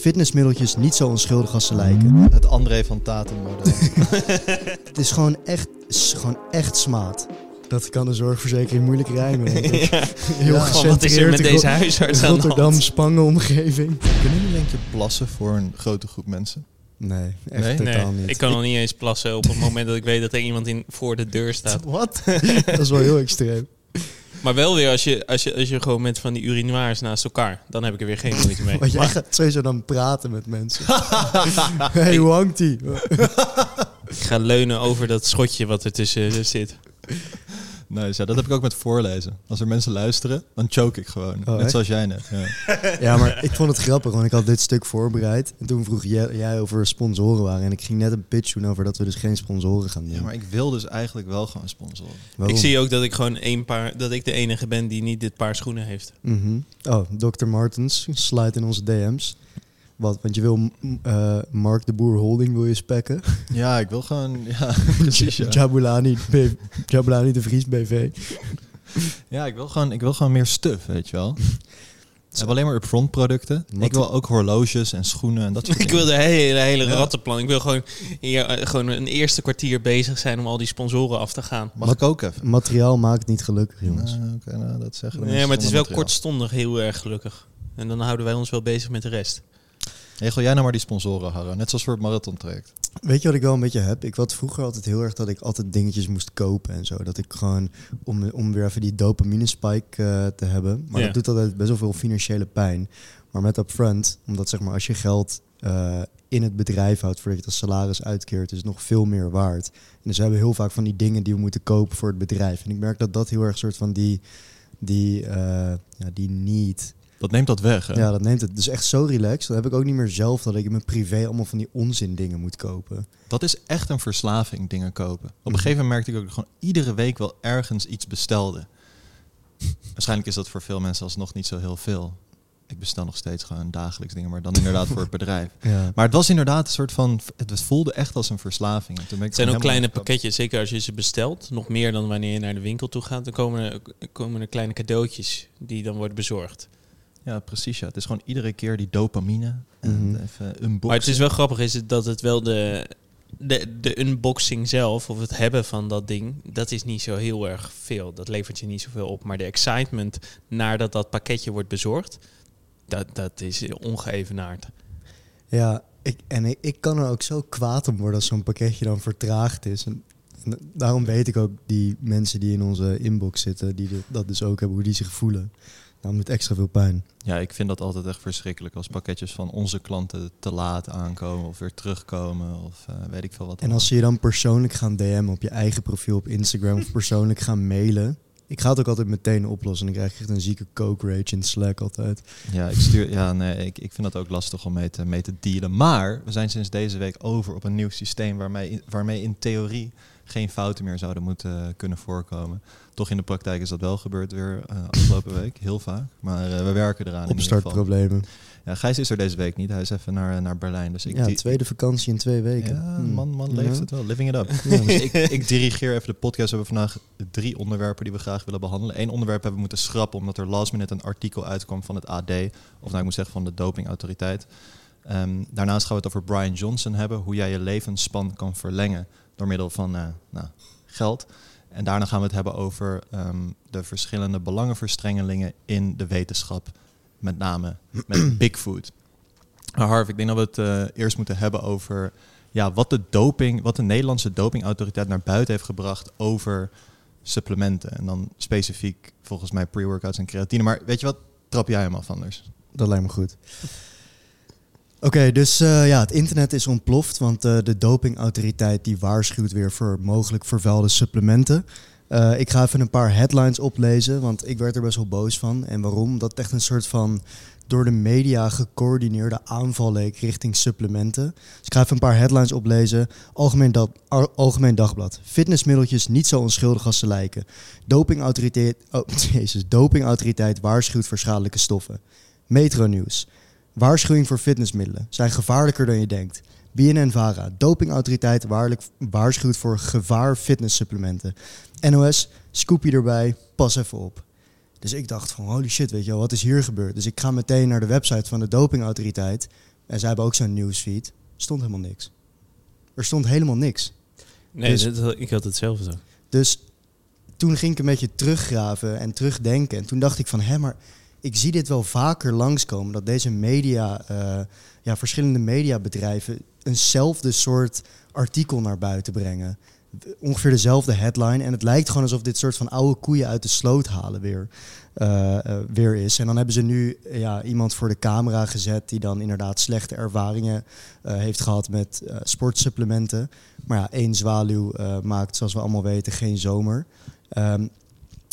Fitnessmiddeltjes niet zo onschuldig als ze lijken. Het André van Tatum model. Het is gewoon echt, is gewoon echt smaad. Dat kan de zorgverzekering moeilijk rijmen. Ja. Heel Ja, wat is er met deze huisarts aan de Rotterdam, hand? Spangen omgeving. Kunnen jullie denk je plassen voor een grote groep mensen? Nee, echt Nee? totaal Nee, niet. ik kan nog niet eens plassen op het moment dat ik weet dat er iemand in, voor de deur staat. Wat? dat is wel heel extreem. Maar wel weer als je, als je, als je gewoon met van die urinoirs naast elkaar, dan heb ik er weer geen moeite mee. Want jij gaat sowieso dan praten met mensen. hey, hoe hangt die? ik ga leunen over dat schotje wat er tussen zit. Nee, ja, dat heb ik ook met voorlezen. Als er mensen luisteren, dan choke ik gewoon. Oh, Net echt? zoals jij net. Ja. Ja, maar ik vond het grappig, want ik had dit stuk voorbereid. En toen vroeg jij, jij over sponsoren waren. En ik ging net een pitch doen over dat we dus geen sponsoren gaan doen. ja, maar ik wil dus eigenlijk wel gewoon sponsoren. Waarom? Ik zie ook dat ik gewoon één paar, dat ik de enige ben die niet dit paar schoenen heeft. Mhm. Oh, Dr. Martens, slide in onze DM's. Wat, want je wil eh, Mark de Boer Holding wil je spekken. Ja, ik wil gewoon... Ja, precies. Ja. Jabulani, B- Jabulani de Vries BV. ja, ik wil, gewoon, ik wil gewoon meer stuff, weet je wel. We hebben alleen maar upfront producten. Wat- Ik wil ook horloges en schoenen en dat soort Ik dingen. wil de hele, hele Ja. rattenplan. Ik wil gewoon, hier, eh, gewoon een eerste kwartier bezig zijn om al die sponsoren af te gaan. Mag ik ook even? Materiaal maakt niet gelukkig, jongens. Nou, oké, nou, dat zeggen de Nee, maar het is wel materiaal. kortstondig heel erg gelukkig. En dan houden wij ons wel bezig met de rest. Regel jij nou maar die sponsoren, Harro. Net zoals voor het marathon traject. Weet je wat ik wel een beetje heb? Ik had vroeger altijd heel erg dat ik altijd dingetjes moest kopen en zo. Dat ik gewoon, om, om weer even die dopamine spike eh, te hebben. Maar Ja. dat doet altijd best wel veel financiële pijn. Maar met upfront, omdat zeg maar als je geld eh, in het bedrijf houdt voordat je het als salaris uitkeert, is het nog veel meer waard. En dus we hebben heel vaak van die dingen die we moeten kopen voor het bedrijf. En ik merk dat dat heel erg soort van die, die, eh, ja, die need Dat neemt dat weg, hè? ja, dat neemt het. Dus echt zo relaxed. Dan heb ik ook niet meer zelf dat ik in mijn privé allemaal van die onzin dingen moet kopen. Dat is echt een verslaving, dingen kopen. Op een gegeven moment merkte ik ook dat ik gewoon iedere week wel ergens iets bestelde. Waarschijnlijk is dat voor veel mensen alsnog niet zo heel veel. Ik bestel nog steeds gewoon dagelijks dingen, maar dan inderdaad voor het bedrijf. Ja. Maar het was inderdaad een soort van... Het voelde echt als een verslaving. En toen ben ik Het zijn ook kleine pakketjes, zeker als je ze bestelt. Nog meer dan wanneer je naar de winkel toe gaat. Dan komen er, komen er kleine cadeautjes die dan worden bezorgd. Ja, precies. Ja. Het is gewoon iedere keer die dopamine. En Mhm. even unboxen. Maar het is wel grappig is het dat het wel de, de, de unboxing zelf, of het hebben van dat ding, dat is niet zo heel erg veel. Dat levert je niet zoveel op. Maar de excitement nadat dat pakketje wordt bezorgd, dat, dat is ongeëvenaard. Ja, ik, en ik, ik kan er ook zo kwaad om worden als zo'n pakketje dan vertraagd is. En, en daarom weet ik ook die mensen die in onze inbox zitten, die de- dat dus ook hebben, hoe die zich voelen. Dan het extra veel pijn. Ja, ik vind dat altijd echt verschrikkelijk als pakketjes van onze klanten te laat aankomen of weer terugkomen of eh, weet ik veel wat. En als ze je dan persoonlijk gaan DM'en op je eigen profiel op Instagram of persoonlijk gaan mailen. Ik ga het ook altijd meteen oplossen. En dan krijg ik echt een zieke coke rage in Slack altijd. Ja, ik stuur, ja nee, ik, ik vind dat ook lastig om mee te, mee te dealen. Maar we zijn sinds deze week over op een nieuw systeem waarmee, waarmee in theorie geen fouten meer zouden moeten kunnen voorkomen. Toch in de praktijk is dat wel gebeurd weer eh, afgelopen week, heel vaak. Maar eh, we werken eraan. Opstartproblemen. Ja, Gijs is er deze week niet. Hij is even naar, naar Berlijn. Dus ik Ja, tweede vakantie in twee weken. Ja, Hmm. man, man, leeft Ja. het wel. Living it up. Ja. Dus ik, ik dirigeer even de podcast. We hebben vandaag drie onderwerpen die we graag willen behandelen. Eén onderwerp hebben we moeten schrappen omdat er last minute een artikel uitkwam van het AD. Of nou, ik moet zeggen van de dopingautoriteit. Ehm, daarnaast gaan we het over Brian Johnson hebben. Hoe jij je levensspan kan verlengen door middel van eh, nou, geld. En daarna gaan we het hebben over ehm, de verschillende belangenverstrengelingen in de wetenschap. Met name met Bigfoot. Maar Harv, ik denk dat we het eh, eerst moeten hebben over ja, wat de doping, wat de Nederlandse dopingautoriteit naar buiten heeft gebracht over supplementen. En dan specifiek volgens mij pre-workouts en creatine. Maar weet je wat? Trap jij hem af anders. Dat lijkt me goed. Oké, dus eh, ja, het internet is ontploft, want eh, de dopingautoriteit die waarschuwt weer voor mogelijk vervuilde supplementen. Eh, ik ga even een paar headlines oplezen, want ik werd er best wel boos van. En waarom? Dat echt een soort van door de media gecoördineerde aanval leek richting supplementen. Dus ik ga even een paar headlines oplezen. Algemeen, Al- Algemeen Dagblad. Fitnessmiddeltjes niet zo onschuldig als ze lijken. Dopingautoriteit, oh, jezus, dopingautoriteit waarschuwt voor schadelijke stoffen. Metro Nieuws. Waarschuwing voor fitnessmiddelen. Zijn gevaarlijker dan je denkt. BNN-Vara. Dopingautoriteit waarlijk waarschuwt voor gevaar fitnesssupplementen. NOS. Scoopie erbij. Pas even op. Dus ik dacht van holy shit, weet je wel, wat is hier gebeurd? Dus ik ga meteen naar de website van de dopingautoriteit. En zij hebben ook zo'n nieuwsfeed. Stond helemaal niks. Er stond helemaal niks. Nee, Dus- dat- ik had hetzelfde. Dus toen ging ik een beetje teruggraven en terugdenken. En toen dacht ik van, hé, maar ik zie dit wel vaker langskomen. Dat deze media, eh, ja, verschillende mediabedrijven eenzelfde soort artikel naar buiten brengen. Ongeveer dezelfde headline. En het lijkt gewoon alsof dit soort van oude koeien uit de sloot halen weer, eh, eh, weer is. En dan hebben ze nu ja, iemand voor de camera gezet die dan inderdaad slechte ervaringen heeft gehad met sportsupplementen. Maar ja, één zwaluw maakt, zoals we allemaal weten, geen zomer. Ehm,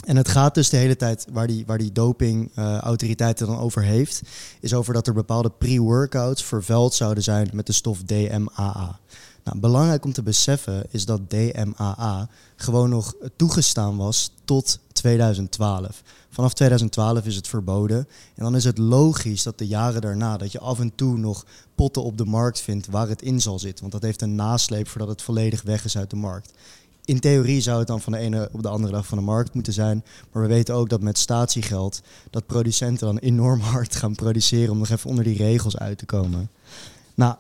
en het gaat dus de hele tijd, waar die, waar die dopingautoriteit het dan over heeft, is over dat er bepaalde pre-workouts vervuild zouden zijn met de stof DMAA. Nou, belangrijk om te beseffen is dat DMAA gewoon nog toegestaan was tot 2012. Vanaf 2012 is het verboden. En dan is het logisch dat de jaren daarna dat je af en toe nog potten op de markt vindt waar het in zal zitten. Want dat heeft een nasleep voordat het volledig weg is uit de markt. In theorie zou het dan van de ene op de andere dag van de markt moeten zijn. Maar we weten ook dat met statiegeld dat producenten dan enorm hard gaan produceren om nog even onder die regels uit te komen. Nou,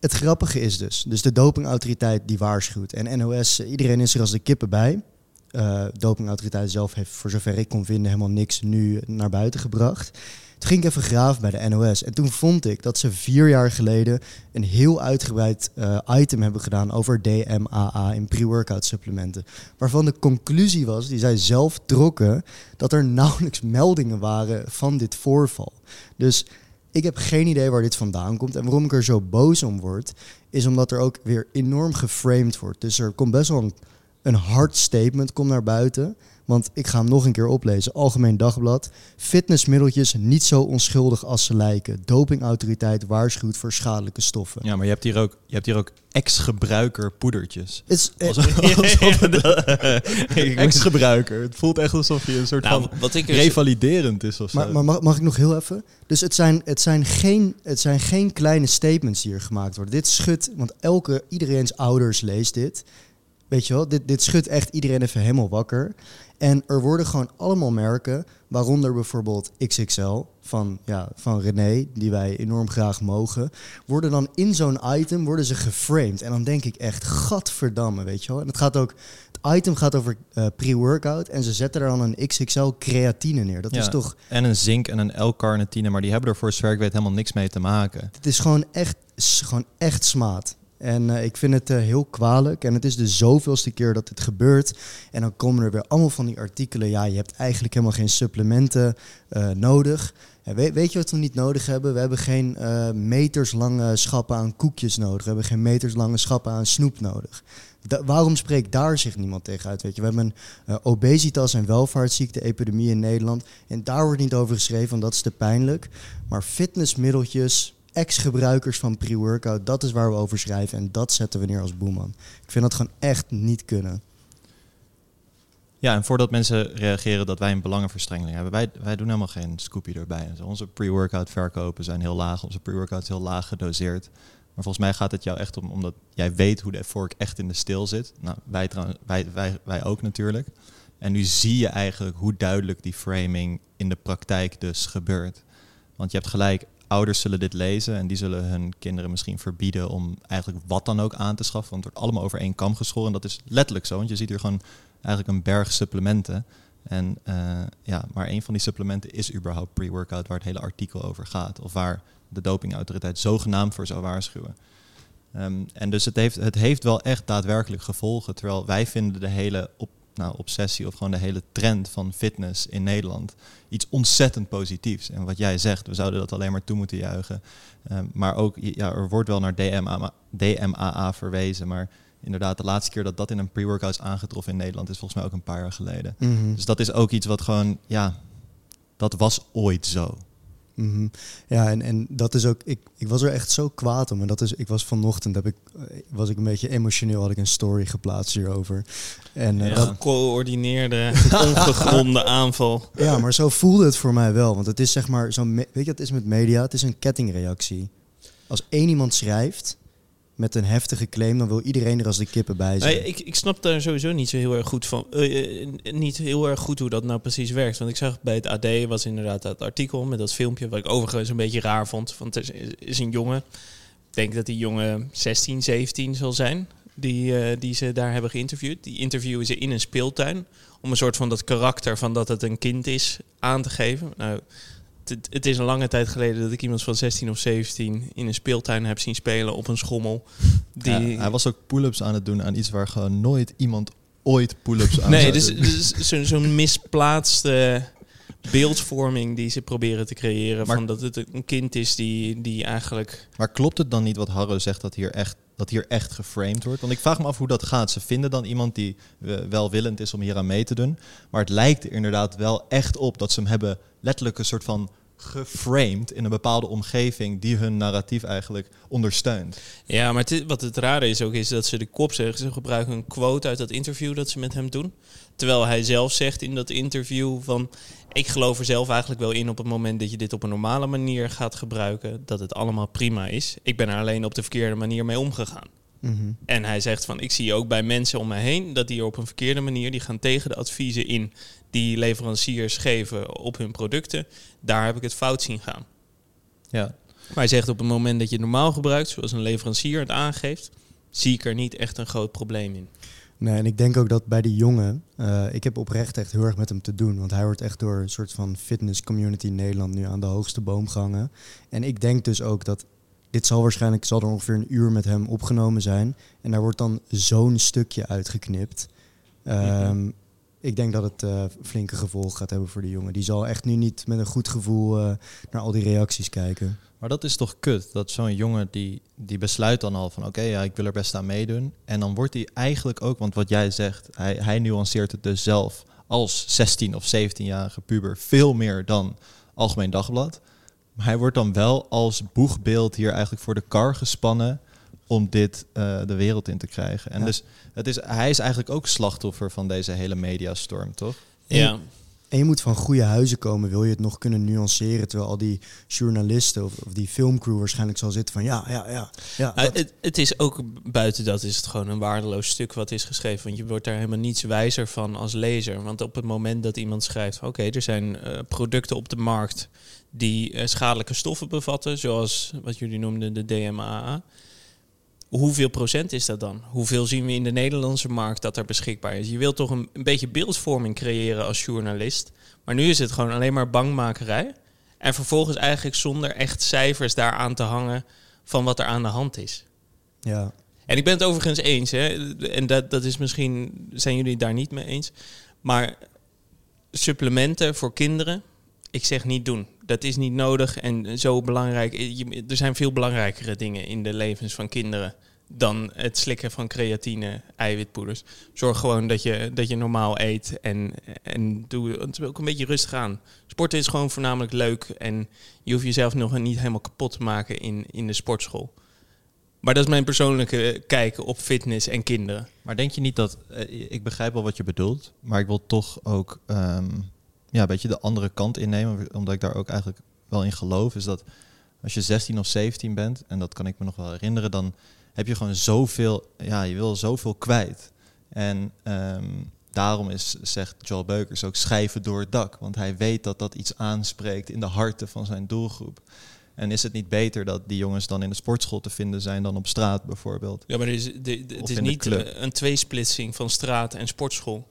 het grappige is dus, dus de dopingautoriteit die waarschuwt. En NOS, iedereen is er als de kippen bij. Eh dopingautoriteit zelf heeft, voor zover ik kon vinden, helemaal niks nu naar buiten gebracht. Toen ging ik even graven bij de NOS. En toen vond ik dat ze vier jaar geleden een heel uitgebreid eh, item hebben gedaan over DMAA in pre-workout supplementen. Waarvan de conclusie was, die zij zelf trokken, dat er nauwelijks meldingen waren van dit voorval. Dus ik heb geen idee waar dit vandaan komt. En waarom ik er zo boos om word, is omdat er ook weer enorm geframed wordt. Dus er komt best wel een, een hard statement komt naar buiten. Want ik ga hem nog een keer oplezen. Algemeen Dagblad. Fitnessmiddeltjes niet zo onschuldig als ze lijken. Dopingautoriteit waarschuwt voor schadelijke stoffen. Ja, maar je hebt hier ook, je hebt hier ook ex-gebruiker poedertjes. Het is, eh, Ex-gebruiker. Het voelt echt alsof je een soort Nou, van wat ik dus- revaliderend is of zo. Maar, maar mag, mag ik nog heel even? Dus het zijn, het, zijn geen, het zijn geen kleine statements die hier gemaakt worden. Dit schudt, want elke, iedereen's ouders leest dit. Weet je wel, dit, dit schudt echt iedereen even helemaal wakker. En er worden gewoon allemaal merken, waaronder bijvoorbeeld XXL van, ja, van René, die wij enorm graag mogen, worden dan in zo'n item worden ze geframed. En dan denk ik echt, gadverdamme, weet je wel. En het gaat ook, het item gaat over eh, pre-workout en ze zetten er dan een XXL creatine neer. Dat Ja. is toch En een zink en een L-carnitine, maar die hebben er voor zover ik weet helemaal niks mee te maken. Het is gewoon echt, gewoon echt smaad. En eh, ik vind het eh, heel kwalijk. En het is de zoveelste keer dat dit gebeurt. En dan komen er weer allemaal van die artikelen. Ja, je hebt eigenlijk helemaal geen supplementen eh, nodig. En weet, weet je wat we niet nodig hebben? We hebben geen meterslange schappen aan koekjes nodig. We hebben geen meterslange schappen aan snoep nodig. Waarom spreekt daar zich niemand tegen uit? Weet je? We hebben een obesitas- en welvaartsziekte-epidemie in Nederland. En daar wordt niet over geschreven, want dat is te pijnlijk. Maar fitnessmiddeltjes, ex-gebruikers van pre-workout, dat is waar we over schrijven. En dat zetten we neer als boeman. Ik vind dat gewoon echt niet kunnen. Ja, en voordat mensen reageren dat wij een belangenverstrengeling hebben, wij, wij doen helemaal geen scoopje erbij. Onze pre-workout verkopen zijn heel laag, onze pre-workout is heel laag gedoseerd. Maar volgens mij gaat het jou echt om, omdat jij weet hoe de vork echt in de stil zit. Nou, wij, wij, wij, wij ook natuurlijk. En nu zie je eigenlijk hoe duidelijk die framing in de praktijk dus gebeurt. Want je hebt gelijk, ouders zullen dit lezen en die zullen hun kinderen misschien verbieden om eigenlijk wat dan ook aan te schaffen. Want het wordt allemaal over één kam geschoren. En dat is letterlijk zo, want je ziet hier gewoon eigenlijk een berg supplementen. En eh, ja, maar een van die supplementen is überhaupt pre-workout waar het hele artikel over gaat. Of waar de dopingautoriteit zogenaamd voor zou waarschuwen. Ehm, en dus het heeft, het heeft wel echt daadwerkelijk gevolgen. Terwijl wij vinden de hele op, nou, obsessie of gewoon de hele trend van fitness in Nederland iets ontzettend positiefs. En wat jij zegt, we zouden dat alleen maar toe moeten juichen. Ehm, maar ook, ja, er wordt wel naar DMAA, DMAA verwezen. Maar inderdaad, de laatste keer dat dat in een pre-workout is aangetroffen in Nederland is volgens mij ook een paar jaar geleden. Mhm. Dus dat is ook iets wat gewoon, ja, dat was ooit zo. Mhm. Ja, en, en dat is ook, ik, ik was er echt zo kwaad om. En dat is, ik was vanochtend, heb ik, eh, was ik een beetje emotioneel, had ik een story geplaatst hierover. En eh, Ja. dat, Gecoördineerde, ongegronde aanval. ja, maar zo voelde het voor mij wel. Want het is zeg maar, zo weet je wat het is met media? Het is een kettingreactie. Als één iemand schrijft, met een heftige claim, dan wil iedereen er als de kippen bij zijn. Ik, ik snap daar sowieso niet zo heel erg goed van. eh, eh, niet heel erg goed hoe dat nou precies werkt. Want ik zag bij het AD was inderdaad dat artikel met dat filmpje, wat ik overigens een beetje raar vond. Want er is, is een jongen, ik denk dat die jongen 16, 17 zal zijn, die, eh, die ze daar hebben geïnterviewd. Die interviewen ze in een speeltuin om een soort van dat karakter van dat het een kind is aan te geven. Nou, het, het is een lange tijd geleden dat ik iemand van 16 of 17 in een speeltuin heb zien spelen op een schommel. Die, Ja, hij was ook pull-ups aan het doen aan iets waar gewoon nooit iemand ooit pull-ups aan Nee, dus, dus zo- zo'n misplaatste beeldvorming die ze proberen te creëren. Maar- van dat het een kind is die, die eigenlijk... Maar klopt het dan niet wat Harro zegt dat hier echt dat hier echt geframed wordt? Want ik vraag me af hoe dat gaat. Ze vinden dan iemand die eh, welwillend is om hier aan mee te doen. Maar het lijkt er inderdaad wel echt op dat ze hem hebben letterlijk een soort van geframed in een bepaalde omgeving die hun narratief eigenlijk ondersteunt. Ja, maar wat het rare is ook, is dat ze de kop zeggen. Ze gebruiken een quote uit dat interview dat ze met hem doen. Terwijl hij zelf zegt in dat interview van... Ik geloof er zelf eigenlijk wel in op het moment dat je dit op een normale manier gaat gebruiken... dat het allemaal prima is. Ik ben er alleen op de verkeerde manier mee omgegaan. Mhm. En hij zegt van, ik zie ook bij mensen om mij heen dat die op een verkeerde manier, die gaan tegen de adviezen in die leveranciers geven op hun producten. Daar heb ik het fout zien gaan. Ja. Maar hij zegt op het moment dat je het normaal gebruikt, zoals een leverancier het aangeeft, zie ik er niet echt een groot probleem in. Nee, en ik denk ook dat bij die jongen, eh, ik heb oprecht echt heel erg met hem te doen. Want hij wordt echt door een soort van fitness community in Nederland nu aan de hoogste boom gehangen. En ik denk dus ook dat dit zal waarschijnlijk, zal er ongeveer een uur met hem opgenomen zijn. En daar wordt dan zo'n stukje uitgeknipt. Ehm, Ik denk dat het eh, flinke gevolgen gaat hebben voor die jongen. Die zal echt nu niet met een goed gevoel eh, naar al die reacties kijken. Maar dat is toch kut, dat zo'n jongen die, die besluit dan al van oké, ja, ik wil er best aan meedoen. En dan wordt hij eigenlijk ook, want wat jij zegt, hij, hij nuanceert het dus zelf als 16 of 17-jarige puber veel meer dan Algemeen Dagblad. Maar hij wordt dan wel als boegbeeld hier eigenlijk voor de kar gespannen om dit eh, de wereld in te krijgen. En Ja. dus het is, hij is eigenlijk ook slachtoffer van deze hele mediastorm, toch? Ja, En je moet van goede huizen komen, wil je het nog kunnen nuanceren. Terwijl al die journalisten of, of die filmcrew waarschijnlijk zal zitten van ja, ja, ja. ja Uh, dat- het, het is ook buiten dat is het gewoon een waardeloos stuk wat is geschreven. Want je wordt daar helemaal niets wijzer van als lezer. Want op het moment dat iemand schrijft: oké, er zijn eh, producten op de markt die eh, schadelijke stoffen bevatten, zoals wat jullie noemden de DMAA. Hoeveel procent is dat dan? Hoeveel zien we in de Nederlandse markt dat er beschikbaar is? Je wilt toch een, een beetje beeldvorming creëren als journalist. Maar nu is het gewoon alleen maar bangmakerij. En vervolgens eigenlijk zonder echt cijfers daaraan te hangen van wat er aan de hand is. ja. En ik ben het overigens eens, hè, en dat, dat is misschien, zijn jullie daar niet mee eens. Maar supplementen voor kinderen, ik zeg niet doen. Dat is niet nodig en zo belangrijk. Je- Er zijn veel belangrijkere dingen in de levens van kinderen dan het slikken van creatine, eiwitpoeders. Zorg gewoon dat je, dat je normaal eet en, en doe het ook een beetje rustig aan. Sporten is gewoon voornamelijk leuk en je hoeft jezelf nog niet helemaal kapot te maken in, in de sportschool. Maar dat is mijn persoonlijke kijk op fitness en kinderen. Maar denk je niet dat, eh, ik begrijp wel wat je bedoelt, maar ik wil toch ook ehm, ja, een beetje de andere kant innemen, omdat ik daar ook eigenlijk wel in geloof, is dat als je 16 of 17 bent, en dat kan ik me nog wel herinneren, dan heb je gewoon zoveel, ja, je wil zoveel kwijt. En ehm, daarom is, zegt Joel Beukers ook, schrijven door het dak, want hij weet dat dat iets aanspreekt in de harten van zijn doelgroep. En is het niet beter dat die jongens dan in de sportschool te vinden zijn dan op straat bijvoorbeeld? Ja, maar er is, de, de- Of het is niet een tweesplitsing van straat en sportschool.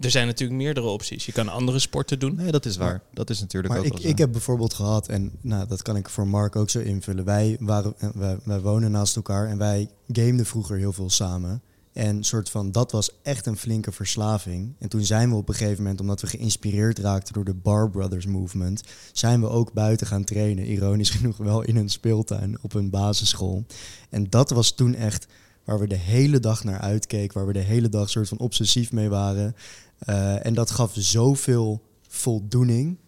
Er zijn natuurlijk meerdere opties. Je kan andere sporten doen. Nee, dat is waar. Dat is natuurlijk Maar ook ik, ik heb bijvoorbeeld gehad, en nou, dat kan ik voor Mark ook zo invullen. Wij, waren, eh, wij, wij wonen naast elkaar en wij gameden vroeger heel veel samen. En soort van, dat was echt een flinke verslaving. En toen zijn we op een gegeven moment, omdat we geïnspireerd raakten door de Bar Brothers movement, zijn we ook buiten gaan trainen. Ironisch genoeg wel in een speeltuin op een basisschool. En dat was toen echt waar we de hele dag naar uitkeken, waar we de hele dag soort van obsessief mee waren. Eh, en dat gaf zoveel voldoening.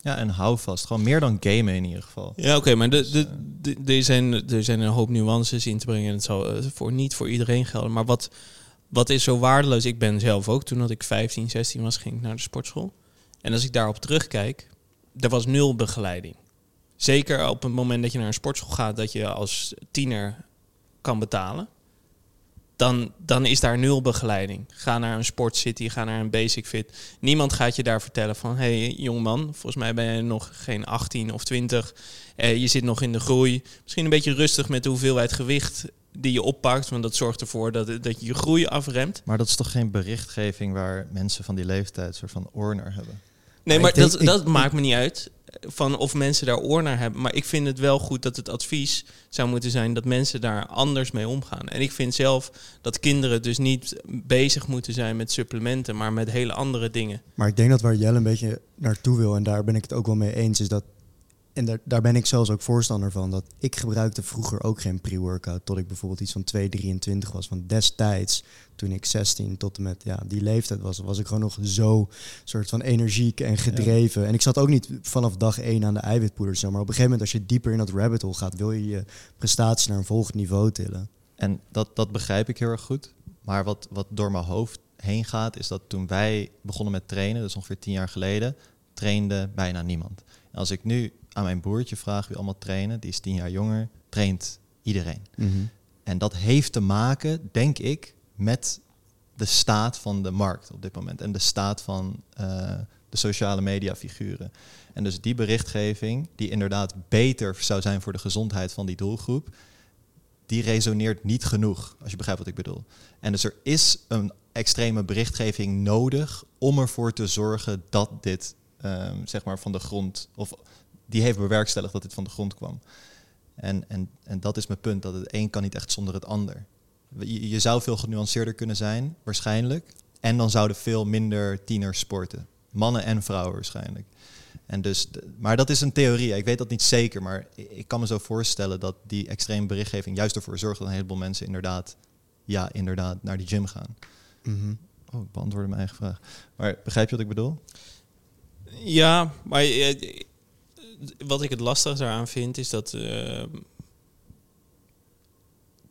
Ja, en hou vast. Gewoon meer dan gamen in ieder geval. Ja, oké, maar de, de, de, er, zijn, er zijn een hoop nuances in te brengen. En het zal eh, voor, niet voor iedereen gelden. Maar wat, wat is zo waardeloos? Ik ben zelf ook, toen dat ik 15, 16 was, ging ik naar de sportschool. En als ik daarop terugkijk, er was nul begeleiding. Zeker op het moment dat je naar een sportschool gaat, dat je als tiener kan betalen, dan, dan is daar nul begeleiding. Ga naar een sportcity, ga naar een basic fit. Niemand gaat je daar vertellen van... hé hey, jongeman, volgens mij ben je nog geen 18 of 20. Eh, je zit nog in de groei. Misschien een beetje rustig met de hoeveelheid gewicht die je oppakt. Want dat zorgt ervoor dat, dat je je groei afremt. Maar dat is toch geen berichtgeving waar mensen van die leeftijd... soort van oor naar hebben? Nee, Maar maar ik denk- dat, ik- dat ik- maakt me niet uit van of mensen daar oor naar hebben. Maar ik vind het wel goed dat het advies zou moeten zijn dat mensen daar anders mee omgaan. En ik vind zelf dat kinderen dus niet bezig moeten zijn met supplementen, maar met hele andere dingen. Maar ik denk dat waar Jelle een beetje naartoe wil, en daar ben ik het ook wel mee eens, is dat. En daar, daar ben ik zelfs ook voorstander van. Dat ik gebruikte vroeger ook geen pre-workout. Tot ik bijvoorbeeld iets van 2,23 was. Want destijds, toen ik 16 tot en met ja, die leeftijd was, was ik gewoon nog zo soort van energiek en gedreven. En ik zat ook niet vanaf dag 1 aan de eiwitpoeders. Maar op een gegeven moment, als je dieper in dat rabbit hole gaat, wil je je prestatie naar een volgend niveau tillen. En dat, dat begrijp ik heel erg goed. Maar wat, wat door mijn hoofd heen gaat, is dat toen wij begonnen met trainen, dus ongeveer tien jaar geleden, trainde bijna niemand. En als ik nu aan mijn broertje vraag wie allemaal trainen, die is tien jaar jonger, traint iedereen. En dat heeft te maken, denk ik, met de staat van de markt op dit moment. En de staat van eh, de sociale media figuren. En dus die berichtgeving, die inderdaad beter zou zijn voor de gezondheid van die doelgroep, die resoneert niet genoeg, als je begrijpt wat ik bedoel. En dus er is een extreme berichtgeving nodig om ervoor te zorgen dat dit, ehm, zeg maar, van de grond, of die heeft bewerkstelligd dat dit van de grond kwam. En, en, en dat is mijn punt, dat het een kan niet echt zonder het ander. Je, je zou veel genuanceerder kunnen zijn, waarschijnlijk. En dan zouden veel minder tieners sporten. Mannen en vrouwen waarschijnlijk. En dus, de- maar dat is een theorie. Ik weet dat niet zeker, maar ik kan me zo voorstellen dat die extreme berichtgeving juist ervoor zorgt dat een heleboel mensen inderdaad, ja, inderdaad naar die gym gaan. Mhm. Oh, ik beantwoordde mijn eigen vraag. Maar begrijp je wat ik bedoel? Ja, maar eh, wat ik het lastig daaraan vind is dat. eh,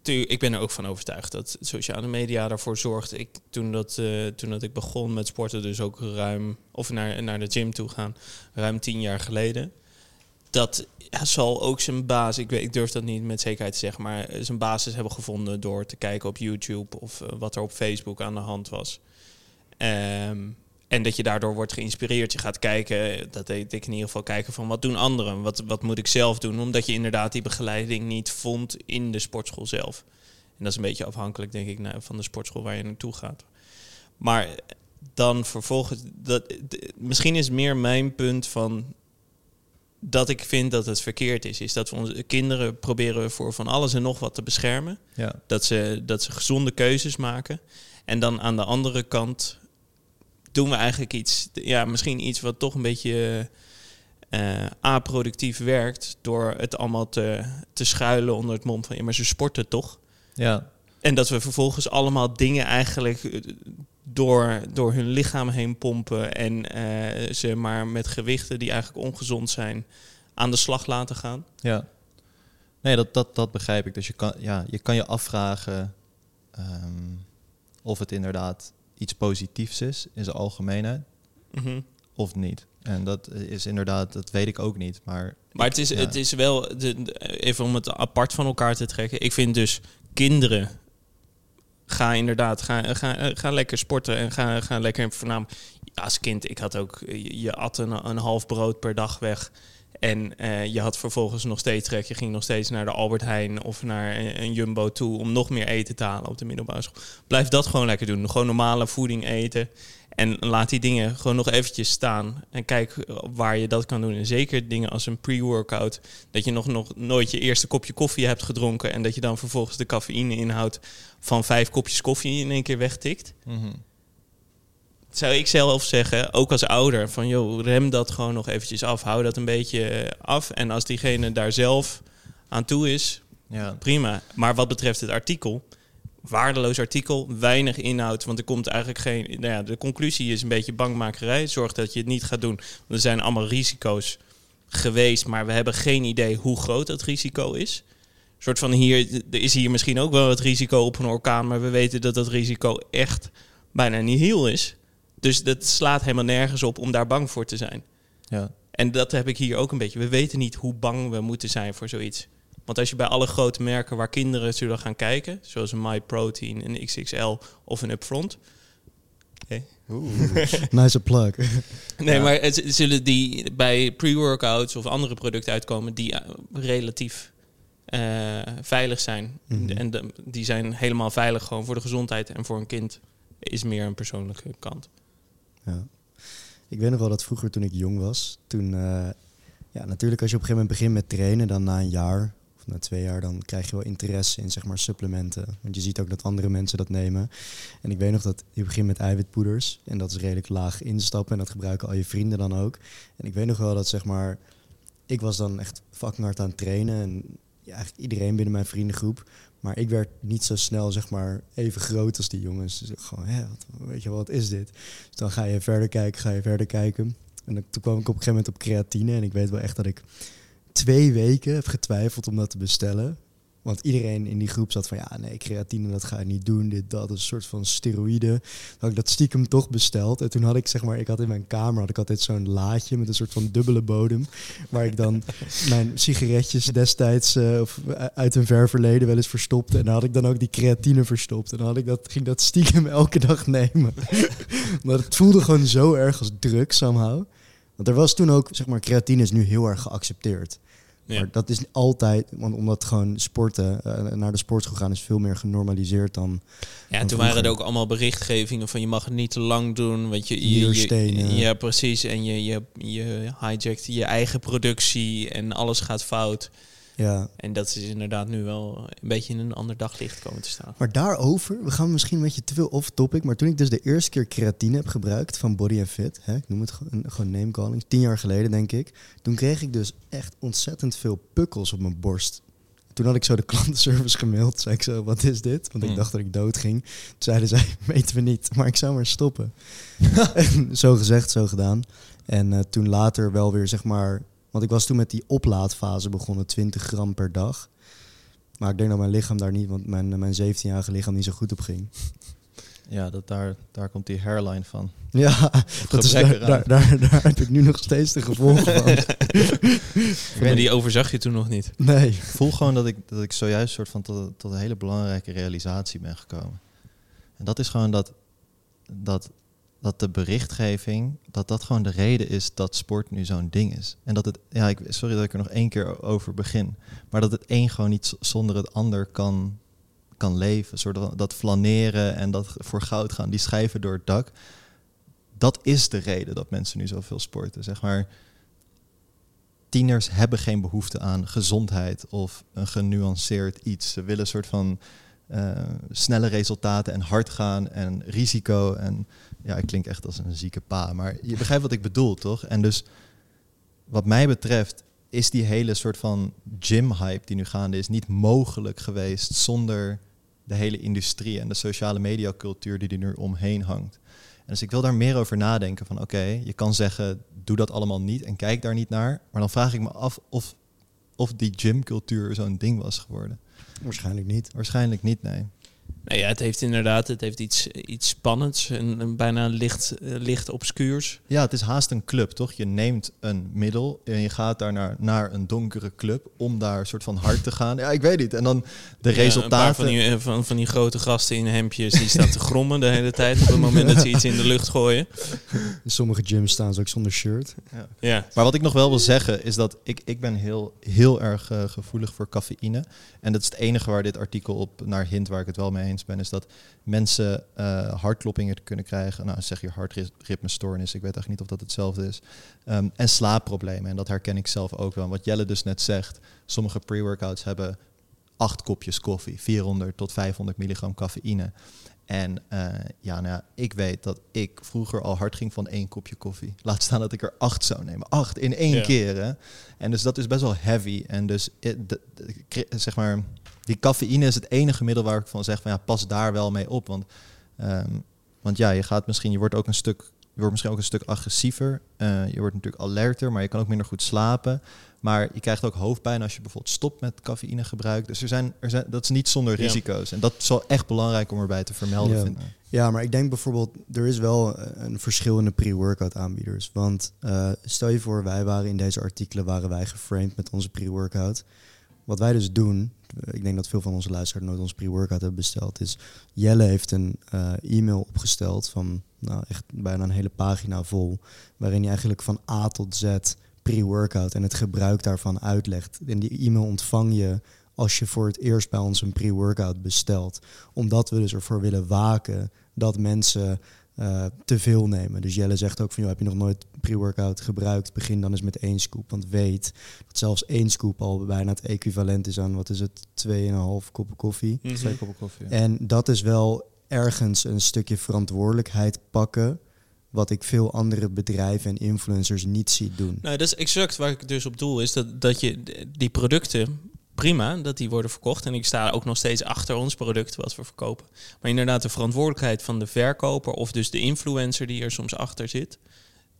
tu- ik ben er ook van overtuigd dat sociale media ervoor zorgt. Ik, toen, dat, eh, toen dat ik begon met sporten, dus ook ruim. of naar, naar de gym toe gaan, ruim tien jaar geleden. Dat ja, zal ook zijn basis. Ik, weet, ik durf dat niet met zekerheid te zeggen, maar zijn basis hebben gevonden door te kijken op YouTube of eh, wat er op Facebook aan de hand was. Ehm, en dat je daardoor wordt geïnspireerd. Je gaat kijken, dat deed ik in ieder geval kijken van wat doen anderen? Wat, wat moet ik zelf doen? Omdat je inderdaad die begeleiding niet vond in de sportschool zelf. En dat is een beetje afhankelijk, denk ik, van de sportschool waar je naartoe gaat. Maar dan vervolgens, dat, misschien is meer mijn punt van dat ik vind dat het verkeerd is. Is dat we onze kinderen proberen voor van alles en nog wat te beschermen. Ja. Dat ze, dat ze gezonde keuzes maken. En dan aan de andere kant doen we eigenlijk iets, ja, misschien iets wat toch een beetje eh aproductief werkt. Door het allemaal te, te schuilen onder het mom van, ja, maar ze sporten toch? Ja, En dat we vervolgens allemaal dingen eigenlijk eh, door, door hun lichaam heen pompen en eh, ze maar met gewichten die eigenlijk ongezond zijn aan de slag laten gaan. ja. Nee, dat, dat, dat begrijp ik. Dus je kan, ja, je kan je afvragen ehm, of het inderdaad iets positiefs is in zijn algemeenheid Mhm. of niet. En dat is inderdaad, dat weet ik ook niet. Maar, Maar het is, ja. het is wel, de, even om het apart van elkaar te trekken. Ik vind dus kinderen, ga inderdaad, ga, ga, ga lekker sporten en ga, ga lekker voornamelijk. Als kind, ik had ook, je, je at een, een half brood per dag weg. En eh, je had vervolgens nog steeds trek. Je ging nog steeds naar de Albert Heijn of naar een, een Jumbo toe om nog meer eten te halen op de middelbare school. Blijf dat gewoon lekker doen. Gewoon normale voeding eten. En laat die dingen gewoon nog eventjes staan. En kijk eh, waar je dat kan doen. En zeker dingen als een pre-workout. Dat je nog, nog nooit je eerste kopje koffie hebt gedronken. En dat je dan vervolgens de cafeïne-inhoud van vijf kopjes koffie in één keer wegtikt. Mhm. Zou ik zelf zeggen, ook als ouder, van joh, rem dat gewoon nog eventjes af. Hou dat een beetje eh, af. En als diegene daar zelf aan toe is, ja. prima. Maar wat betreft het artikel, waardeloos artikel, weinig inhoud. Want er komt eigenlijk geen. Nou ja, de conclusie is een beetje bangmakerij. Zorg dat je het niet gaat doen. Want er zijn allemaal risico's geweest, maar we hebben geen idee hoe groot dat risico is. Een soort van hier, er is hier misschien ook wel het risico op een orkaan, maar we weten dat dat risico echt bijna niet heel is. Dus dat slaat helemaal nergens op om daar bang voor te zijn. ja. En dat heb ik hier ook een beetje. We weten niet hoe bang we moeten zijn voor zoiets. Want als je bij alle grote merken waar kinderen zullen gaan kijken, zoals een MyProtein, een XXL of een Upfront. nice plug. Nee, Ja. maar het zullen die bij pre-workouts of andere producten uitkomen die eh, relatief eh, veilig zijn. Mhm. En de- die zijn helemaal veilig gewoon voor de gezondheid en voor een kind is meer een persoonlijke kant. Ja. Ik weet nog wel dat vroeger toen ik jong was, toen, eh, ja, natuurlijk als je op een gegeven moment begint met trainen, dan na een jaar of na twee jaar, dan krijg je wel interesse in zeg maar supplementen. Want je ziet ook dat andere mensen dat nemen. En ik weet nog dat je begint met eiwitpoeders en dat is redelijk laag instappen en dat gebruiken al je vrienden dan ook. En ik weet nog wel dat zeg maar, ik was dan echt fucking hard aan het trainen en ja, eigenlijk iedereen binnen mijn vriendengroep. Maar ik werd niet zo snel, zeg maar, even groot als die jongens. Dus gewoon, wat, weet je wat is dit? Dus dan ga je verder kijken, ga je verder kijken. En toen kwam ik op een gegeven moment op creatine. En ik weet wel echt dat ik twee weken heb getwijfeld om dat te bestellen. Want iedereen in die groep zat van, ja, nee, creatine, dat ga je niet doen. Dit, dat, is een soort van steroïde. Had ik dat stiekem toch besteld. En toen had ik, zeg maar, ik had in mijn kamer had ik altijd zo'n laadje met een soort van dubbele bodem. Waar ik dan mijn sigaretjes destijds eh, of uit een ver verleden wel eens verstopte. En dan had ik dan ook die creatine verstopt. En dan had ik dat, ging dat stiekem elke dag nemen. maar het voelde gewoon zo erg als druk somehow. Want er was toen ook, zeg maar, creatine is nu heel erg geaccepteerd. Ja. Maar dat is altijd, want omdat gewoon sporten, eh, naar de sportschool gaan is veel meer genormaliseerd dan... Ja, toen waren er ook allemaal berichtgevingen van je mag het niet te lang doen. Want je, je, ja, precies. En je, je, je je eigen productie en alles gaat fout. Ja. En dat is inderdaad nu wel een beetje in een ander daglicht komen te staan. Maar daarover, we gaan misschien een beetje te veel off-topic, maar toen ik dus de eerste keer creatine heb gebruikt van Body Fit, hè, ik noem het gewoon, gewoon name calling, tien jaar geleden denk ik, toen kreeg ik dus echt ontzettend veel pukkels op mijn borst. Toen had ik zo de klantenservice gemaild, zei ik zo, wat is dit? Want ik Hmm. dacht dat ik dood ging. Toen zeiden zij, weten we niet, maar ik zou maar stoppen. en zo gezegd, zo gedaan. En eh, toen later wel weer, zeg maar, want ik was toen met die oplaadfase begonnen, 20 gram per dag. Maar ik denk dat mijn lichaam daar niet, want mijn, mijn 17-jarige lichaam niet zo goed op ging. Ja, dat daar, daar komt die hairline van. Ja, dat is, daar, daar, daar, daar heb ik nu nog steeds de gevolgen van. Maar die overzag je toen nog niet. Nee. Ik voel gewoon dat ik, dat ik zojuist soort van tot, tot een hele belangrijke realisatie ben gekomen. En dat is gewoon dat, dat, dat de berichtgeving, dat dat gewoon de reden is dat sport nu zo'n ding is. En dat het, ja, ik, sorry dat ik er nog één keer over begin, maar dat het een gewoon niet zonder het ander kan, kan leven. Van, dat flaneren en dat voor goud gaan, die schijven door het dak. Dat is de reden dat mensen nu zoveel sporten. Zeg maar, tieners hebben geen behoefte aan gezondheid of een genuanceerd iets. Ze willen een soort van eh, snelle resultaten en hard gaan en risico. En ja, ik klink echt als een zieke pa, maar je begrijpt wat ik bedoel, toch? En dus wat mij betreft is die hele soort van gym-hype die nu gaande is niet mogelijk geweest zonder de hele industrie en de sociale mediacultuur die er nu omheen hangt. En dus ik wil daar meer over nadenken van oké, je kan zeggen doe dat allemaal niet en kijk daar niet naar. Maar dan vraag ik me af of, of die gymcultuur zo'n ding was geworden. Waarschijnlijk niet. Waarschijnlijk niet, nee. Nou ja, het heeft inderdaad het heeft iets, iets spannends. Een bijna licht, eh, licht obscuurs. Ja, het is haast een club, toch? Je neemt een middel en je gaat daar naar, naar een donkere club om daar een soort van hard te gaan. Ja, ik weet niet. En dan de Ja, een paar resultaten. van die, eh, van, van die grote gasten in hemdjes die staan te grommen de hele tijd op het moment dat ze iets in de lucht gooien. In sommige gyms staan ze ook zonder shirt. Ja. Ja. Maar wat ik nog wel wil zeggen is dat ik, ik ben heel, heel erg eh, gevoelig voor cafeïne. En dat is het enige waar dit artikel op naar hint, waar ik het wel mee eens ben, is dat mensen eh, hartkloppingen kunnen krijgen. Nou, zeg je hartritmestoornis, ik weet eigenlijk niet of dat hetzelfde is. Ehm, en slaapproblemen. En dat herken ik zelf ook wel. Wat Jelle dus net zegt, sommige pre-workouts hebben acht kopjes koffie, 400 tot 500 milligram cafeïne. En eh, ja, nou ja, ik weet dat ik vroeger al hard ging van één kopje koffie. Laat staan dat ik er acht zou nemen. Acht in één Ja. keer. Hè? En dus dat is best wel heavy. En dus eh, zeg maar, die cafeïne is het enige middel waar ik van zeg van ja, pas daar wel mee op. Want, ehm, want ja, je gaat misschien, je wordt ook een stuk, je wordt misschien ook een stuk agressiever. Eh, je wordt natuurlijk alerter, maar je kan ook minder goed slapen. Maar je krijgt ook hoofdpijn als je bijvoorbeeld stopt met cafeïnegebruik. Dus er zijn, er zijn, dat is niet zonder Ja. risico's. En dat is wel echt belangrijk om erbij te vermelden. Ja. Maar ik denk bijvoorbeeld, er is wel een verschil in de pre-workout aanbieders. Want eh, stel je voor, wij waren in deze artikelen waren wij geframed met onze pre-workout. wat wij dus doen, ik denk dat veel van onze luisteraars nooit ons pre-workout hebben besteld, is Jelle heeft een eh, e-mail opgesteld van nou, echt bijna een hele pagina vol, waarin hij eigenlijk van A tot Z pre-workout en het gebruik daarvan uitlegt. En die e-mail ontvang je als je voor het eerst bij ons een pre-workout bestelt. Omdat we dus ervoor willen waken dat mensen uh, te veel nemen. Dus Jelle zegt ook van, joh, heb je nog nooit pre-workout gebruikt? Begin dan eens met één scoop. Want weet dat zelfs één scoop al bijna het equivalent is aan, wat is het, 2,5 koppen koffie. Mm Twee koppen koffie. En dat is wel ergens een stukje verantwoordelijkheid pakken wat ik veel andere bedrijven en influencers niet zie doen. Nou, dat is exact waar ik dus op doel, is dat, dat je die producten prima dat die worden verkocht. En ik sta ook nog steeds achter ons product wat we verkopen. Maar inderdaad, de verantwoordelijkheid van de verkoper of dus de influencer die er soms achter zit,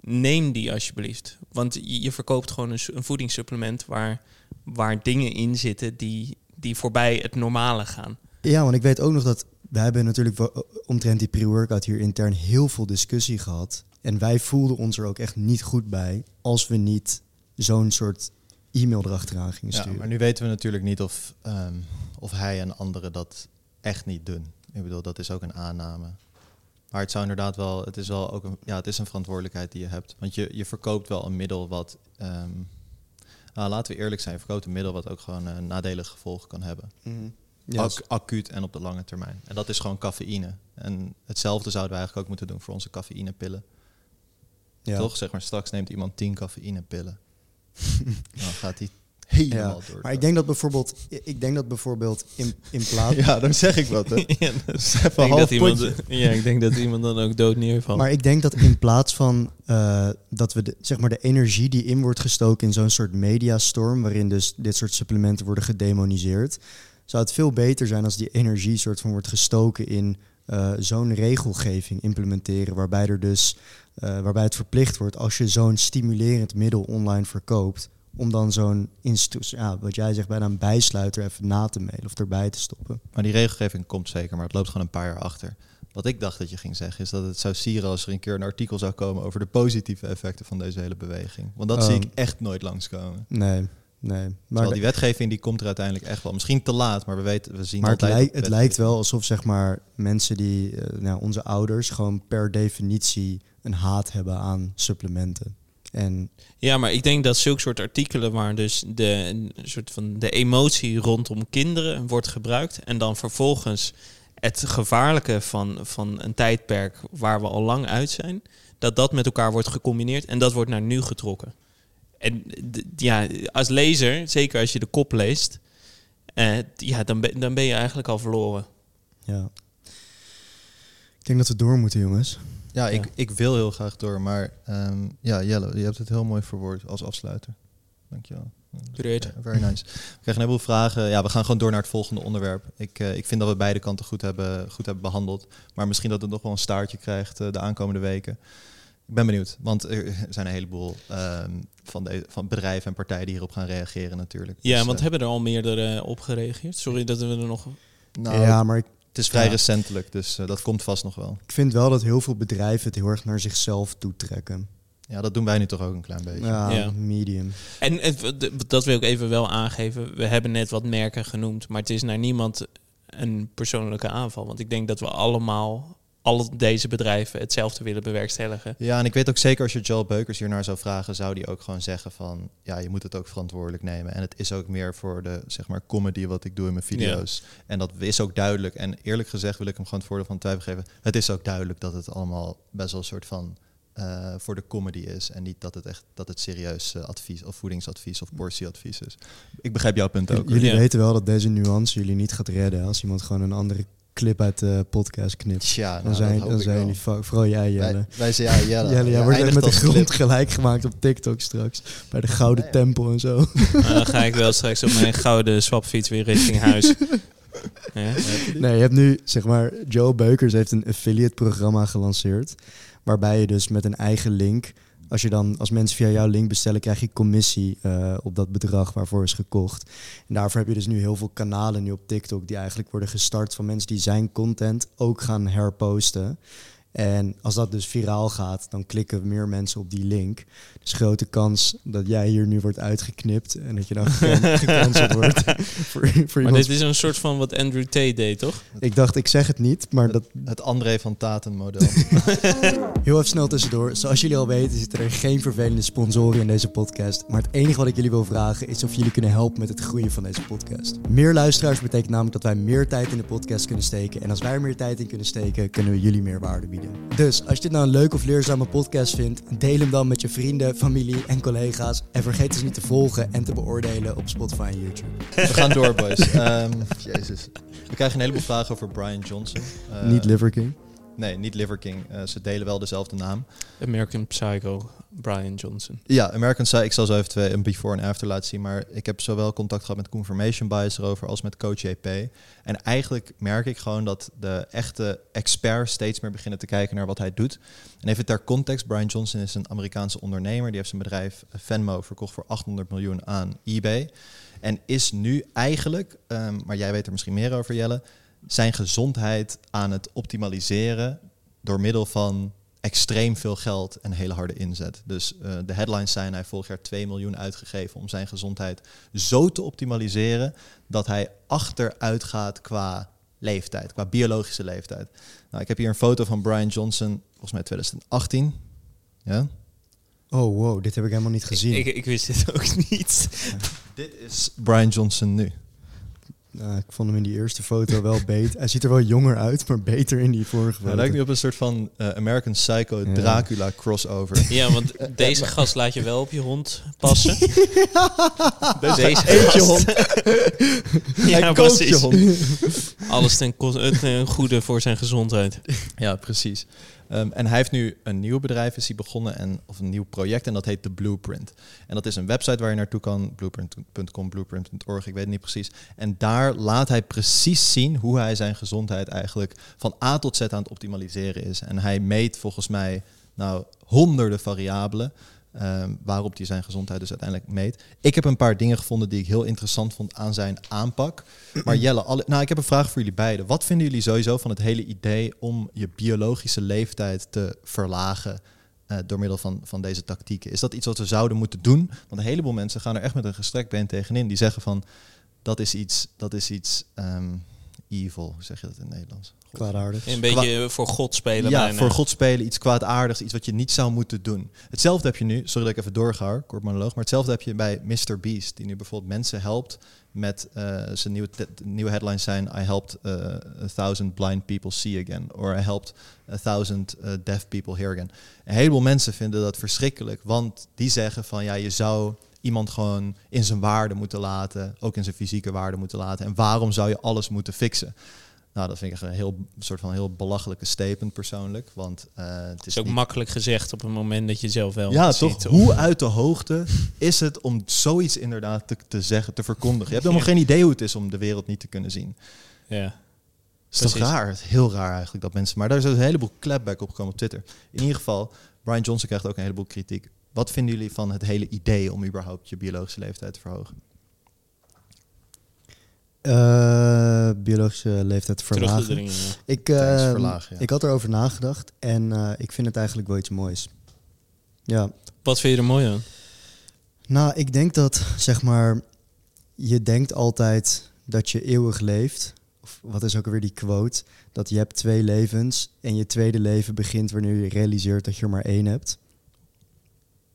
neem die alsjeblieft. Want je verkoopt gewoon een, voedingssupplement waar, waar dingen in zitten die, die voorbij het normale gaan. Ja, want ik weet ook nog dat we hebben natuurlijk omtrent die pre-workout hier intern heel veel discussie gehad. En wij voelden ons er ook echt niet goed bij als we niet zo'n soort e-mail erachteraan gingen sturen. Ja, maar nu weten we natuurlijk niet of, ehm, of hij en anderen dat echt niet doen. Ik bedoel, dat is ook een aanname. Maar het zou inderdaad wel, het is wel ook een, ja, het is een verantwoordelijkheid die je hebt. Want je, je verkoopt wel een middel wat, um, nou, laten we eerlijk zijn, je verkoopt een middel wat ook gewoon nadelige gevolgen kan hebben. Mm acuut en op de lange termijn. En dat is gewoon cafeïne. En hetzelfde zouden we eigenlijk ook moeten doen voor onze cafeïnepillen. Ja. Toch? Zeg maar, straks neemt iemand 10 cafeïnepillen. dan gaat hij helemaal door. Maar ik denk dat bijvoorbeeld, ik denk dat bijvoorbeeld in, in plaats. ja, dan zeg ik wat. Hè. ja, denk dat iemand, ja, ik denk dat iemand dan ook dood neervalt. Maar ik denk dat in plaats van uh, dat we de, zeg maar de energie die in wordt gestoken in zo'n soort mediastorm, waarin dus dit soort supplementen worden gedemoniseerd, zou het veel beter zijn als die energie soort van wordt gestoken in uh, zo'n regelgeving implementeren, waarbij er dus uh, waarbij het verplicht wordt als je zo'n stimulerend middel online verkoopt, om dan zo'n ja, wat jij zegt, bijna een bijsluiter even na te mailen of erbij te stoppen. Maar die regelgeving komt zeker, maar het loopt gewoon een paar jaar achter. Wat ik dacht dat je ging zeggen, is dat het zou sieren als er een keer een artikel zou komen over de positieve effecten van deze hele beweging. Want dat zie ik echt nooit langskomen. Nee. Nee, maar Terwijl die wetgeving die komt er uiteindelijk echt wel. Misschien te laat, maar we weten, we zien maar altijd... Het, lijkt, het lijkt wel alsof zeg maar mensen die, uh, nou, onze ouders, gewoon per definitie een haat hebben aan supplementen. En ja, maar ik denk dat zulke soort artikelen waar dus de, een soort van de emotie rondom kinderen wordt gebruikt en dan vervolgens het gevaarlijke van, van een tijdperk waar we al lang uit zijn, dat dat met elkaar wordt gecombineerd en dat wordt naar nu getrokken. En ja, als lezer, zeker als je de kop leest, eh, ja, dan, ben, dan ben je eigenlijk al verloren. Ja. Ik denk dat we door moeten, jongens. Ja, Ik, ik wil heel graag door, maar um, ja, Jelle, je hebt het heel mooi verwoord als afsluiter. Dankjewel. Great. very nice. We krijgen een heleboel vragen. Ja, we gaan gewoon door naar het volgende onderwerp. Ik, uh, ik vind dat we beide kanten goed hebben, goed hebben behandeld. Maar misschien dat het nog wel een staartje krijgt uh, de aankomende weken. Ik ben benieuwd, want er zijn een heleboel um, van, de, van bedrijven en partijen die hierop gaan reageren natuurlijk. Ja, dus, want uh, hebben er al meerdere op gereageerd? Sorry dat we er nog... Nou, ja, maar ik, het is vrij ja. recentelijk, dus uh, dat komt vast nog wel. Ik vind wel dat heel veel bedrijven het heel erg naar zichzelf toetrekken. Ja, dat doen wij nu toch ook een klein beetje. Ja, ja. medium. En het, dat wil ik even wel aangeven. We hebben net wat merken genoemd, maar het is naar niemand een persoonlijke aanval. Want ik denk dat we allemaal al deze bedrijven hetzelfde willen bewerkstelligen. Ja, en ik weet ook zeker als je Joel Beukers hiernaar zou vragen, zou die ook gewoon zeggen van ja, je moet het ook verantwoordelijk nemen. En het is ook meer voor de zeg maar comedy wat ik doe in mijn video's. Ja. En dat is ook duidelijk. En eerlijk gezegd wil ik hem gewoon het voordeel van twijfel geven. Het is ook duidelijk dat het allemaal best wel een soort van uh, voor de comedy is en niet dat het echt dat het serieus uh, advies of voedingsadvies of portieadvies is. Ik begrijp jouw punt ook. Jullie ja. weten wel dat deze nuance jullie niet gaat redden als iemand gewoon een andere clip uit de podcast knipt. Ja, nou, dan zijn, dan zijn die vooral jij Jelle. Wij, wij zijn ja, Jelle. Jelle jij wordt met de grond clip. gelijk gemaakt op TikTok straks. Bij de Gouden nee, Tempel en zo. Nou, dan ga ik wel straks op mijn gouden swapfiets weer richting huis. ja? Nee, je hebt nu, zeg maar, Joe Beukers heeft een affiliate programma gelanceerd. Waarbij je dus met een eigen link als, je dan, als mensen via jouw link bestellen, krijg je commissie uh, op dat bedrag waarvoor is gekocht. En daarvoor heb je dus nu heel veel kanalen nu op TikTok die eigenlijk worden gestart van mensen die zijn content ook gaan herposten. En als dat dus viraal gaat, dan klikken meer mensen op die link. Dus grote kans dat jij hier nu wordt uitgeknipt en dat je dan gecan- gecanceld wordt. voor, voor Maar dit is een soort van wat Andrew Tate deed, toch? Ik dacht, ik zeg het niet, maar dat, Het André van Taten model. Heel even snel tussendoor. Zoals jullie al weten zitten er geen vervelende sponsoren in deze podcast. Maar het enige wat ik jullie wil vragen is of jullie kunnen helpen met het groeien van deze podcast. Meer luisteraars betekent namelijk dat wij meer tijd in de podcast kunnen steken. En als wij er meer tijd in kunnen steken, kunnen we jullie meer waarde bieden. Dus als je dit nou een leuke of leerzame podcast vindt, deel hem dan met je vrienden, familie en collega's. En vergeet dus niet te volgen en te beoordelen op Spotify en YouTube. We gaan door, boys. Jezus. We krijgen een heleboel vragen over Brian Johnson. Niet Liver King. Nee, niet Liver King. Ze delen wel dezelfde naam. American Psycho, Brian Johnson. Ja, American Psycho. Ik zal zo even twee, een before en after laten zien. Maar ik heb zowel contact gehad met Confirmation Bias erover als met Coach JP. En eigenlijk merk ik gewoon dat de echte experts steeds meer beginnen te kijken naar wat hij doet. En even ter context, Brian Johnson is een Amerikaanse ondernemer. Die heeft zijn bedrijf eh, Venmo verkocht voor 800 miljoen aan eBay. En is nu eigenlijk, ehm, maar jij weet er misschien meer over Jelle, zijn gezondheid aan het optimaliseren door middel van extreem veel geld en hele harde inzet. Dus eh, de headlines zijn hij heeft vorig jaar 2 miljoen uitgegeven om zijn gezondheid zo te optimaliseren dat hij achteruit gaat qua leeftijd, qua biologische leeftijd. Nou, ik heb hier een foto van Brian Johnson, volgens mij 2018. Ja. Oh wow, dit heb ik helemaal niet gezien. Ik, ik wist dit ook niet. Dit is Brian Johnson nu. Nou, ik vond hem in die eerste foto wel beter. Hij ziet er wel jonger uit, maar beter in die vorige Hij foto. lijkt nu op een soort van eh, American Psycho Ja. Dracula crossover. Ja, want deze gast laat je wel op je hond passen. Deze Eentje hond. Ja, Hij koopt je precies. hond. Alles ten, kos- eh, ten goede voor zijn gezondheid. Ja, precies. Ehm, en hij heeft nu een nieuw bedrijf is hij begonnen en of een nieuw project en dat heet The Blueprint. En dat is een website waar je naartoe kan, blueprint.com, blueprint.org, ik weet het niet precies. En daar laat hij precies zien hoe hij zijn gezondheid eigenlijk van A tot Z aan het optimaliseren is. En hij meet volgens mij nou honderden variabelen. Ehm, waarop hij zijn gezondheid dus uiteindelijk meet. Ik heb een paar dingen gevonden die ik heel interessant vond aan zijn aanpak. Maar Jelle, nou, ik heb een vraag voor jullie beiden. Wat vinden jullie sowieso van het hele idee om je biologische leeftijd te verlagen eh, door middel van, van deze tactieken? Is dat iets wat we zouden moeten doen? Want een heleboel mensen gaan er echt met een gestrekt been tegenin. Die zeggen van, dat is iets, dat is iets ehm, evil, hoe zeg je dat in het Nederlands? God. Kwaadaardig. Een beetje voor God spelen Ja, bijna. voor God spelen, iets kwaadaardigs, iets wat je niet zou moeten doen. Hetzelfde heb je nu, sorry dat ik even doorga, kort monoloog, maar hetzelfde heb je bij Mr. Beast, die nu bijvoorbeeld mensen helpt met uh, zijn nieuwe, nieuwe headlines zijn I helped uh, a thousand blind people see again, or I helped a thousand uh, deaf people hear again. Een heleboel mensen vinden dat verschrikkelijk, want die zeggen van ja, je zou iemand gewoon in zijn waarde moeten laten, ook in zijn fysieke waarde moeten laten. En waarom zou je alles moeten fixen? Nou, dat vind ik een heel soort van heel belachelijke statement persoonlijk, want uh, het is ook niet- makkelijk gezegd op het moment dat je zelf wel ja, toch? Hoe uit de hoogte is het om zoiets inderdaad te, te zeggen, te verkondigen? Je hebt helemaal geen idee hoe het is om de wereld niet te kunnen zien. Ja. is toch raar? Het is heel raar eigenlijk dat mensen... Maar daar is een heleboel clapback op gekomen op Twitter. In ieder geval, Brian Johnson krijgt ook een heleboel kritiek. Wat vinden jullie van het hele idee om überhaupt je biologische leeftijd te verhogen? Eh, biologische leeftijd verlagen. ja. Ik, eh, verlagen, ja. ik had erover nagedacht en eh, ik vind het eigenlijk wel iets moois. Ja, Wat vind je er mooi aan? nou, ik denk dat, zeg maar, je denkt altijd dat je eeuwig leeft. Of wat is ook alweer die quote? Dat je hebt twee levens en je tweede leven begint wanneer je realiseert dat je er maar één hebt.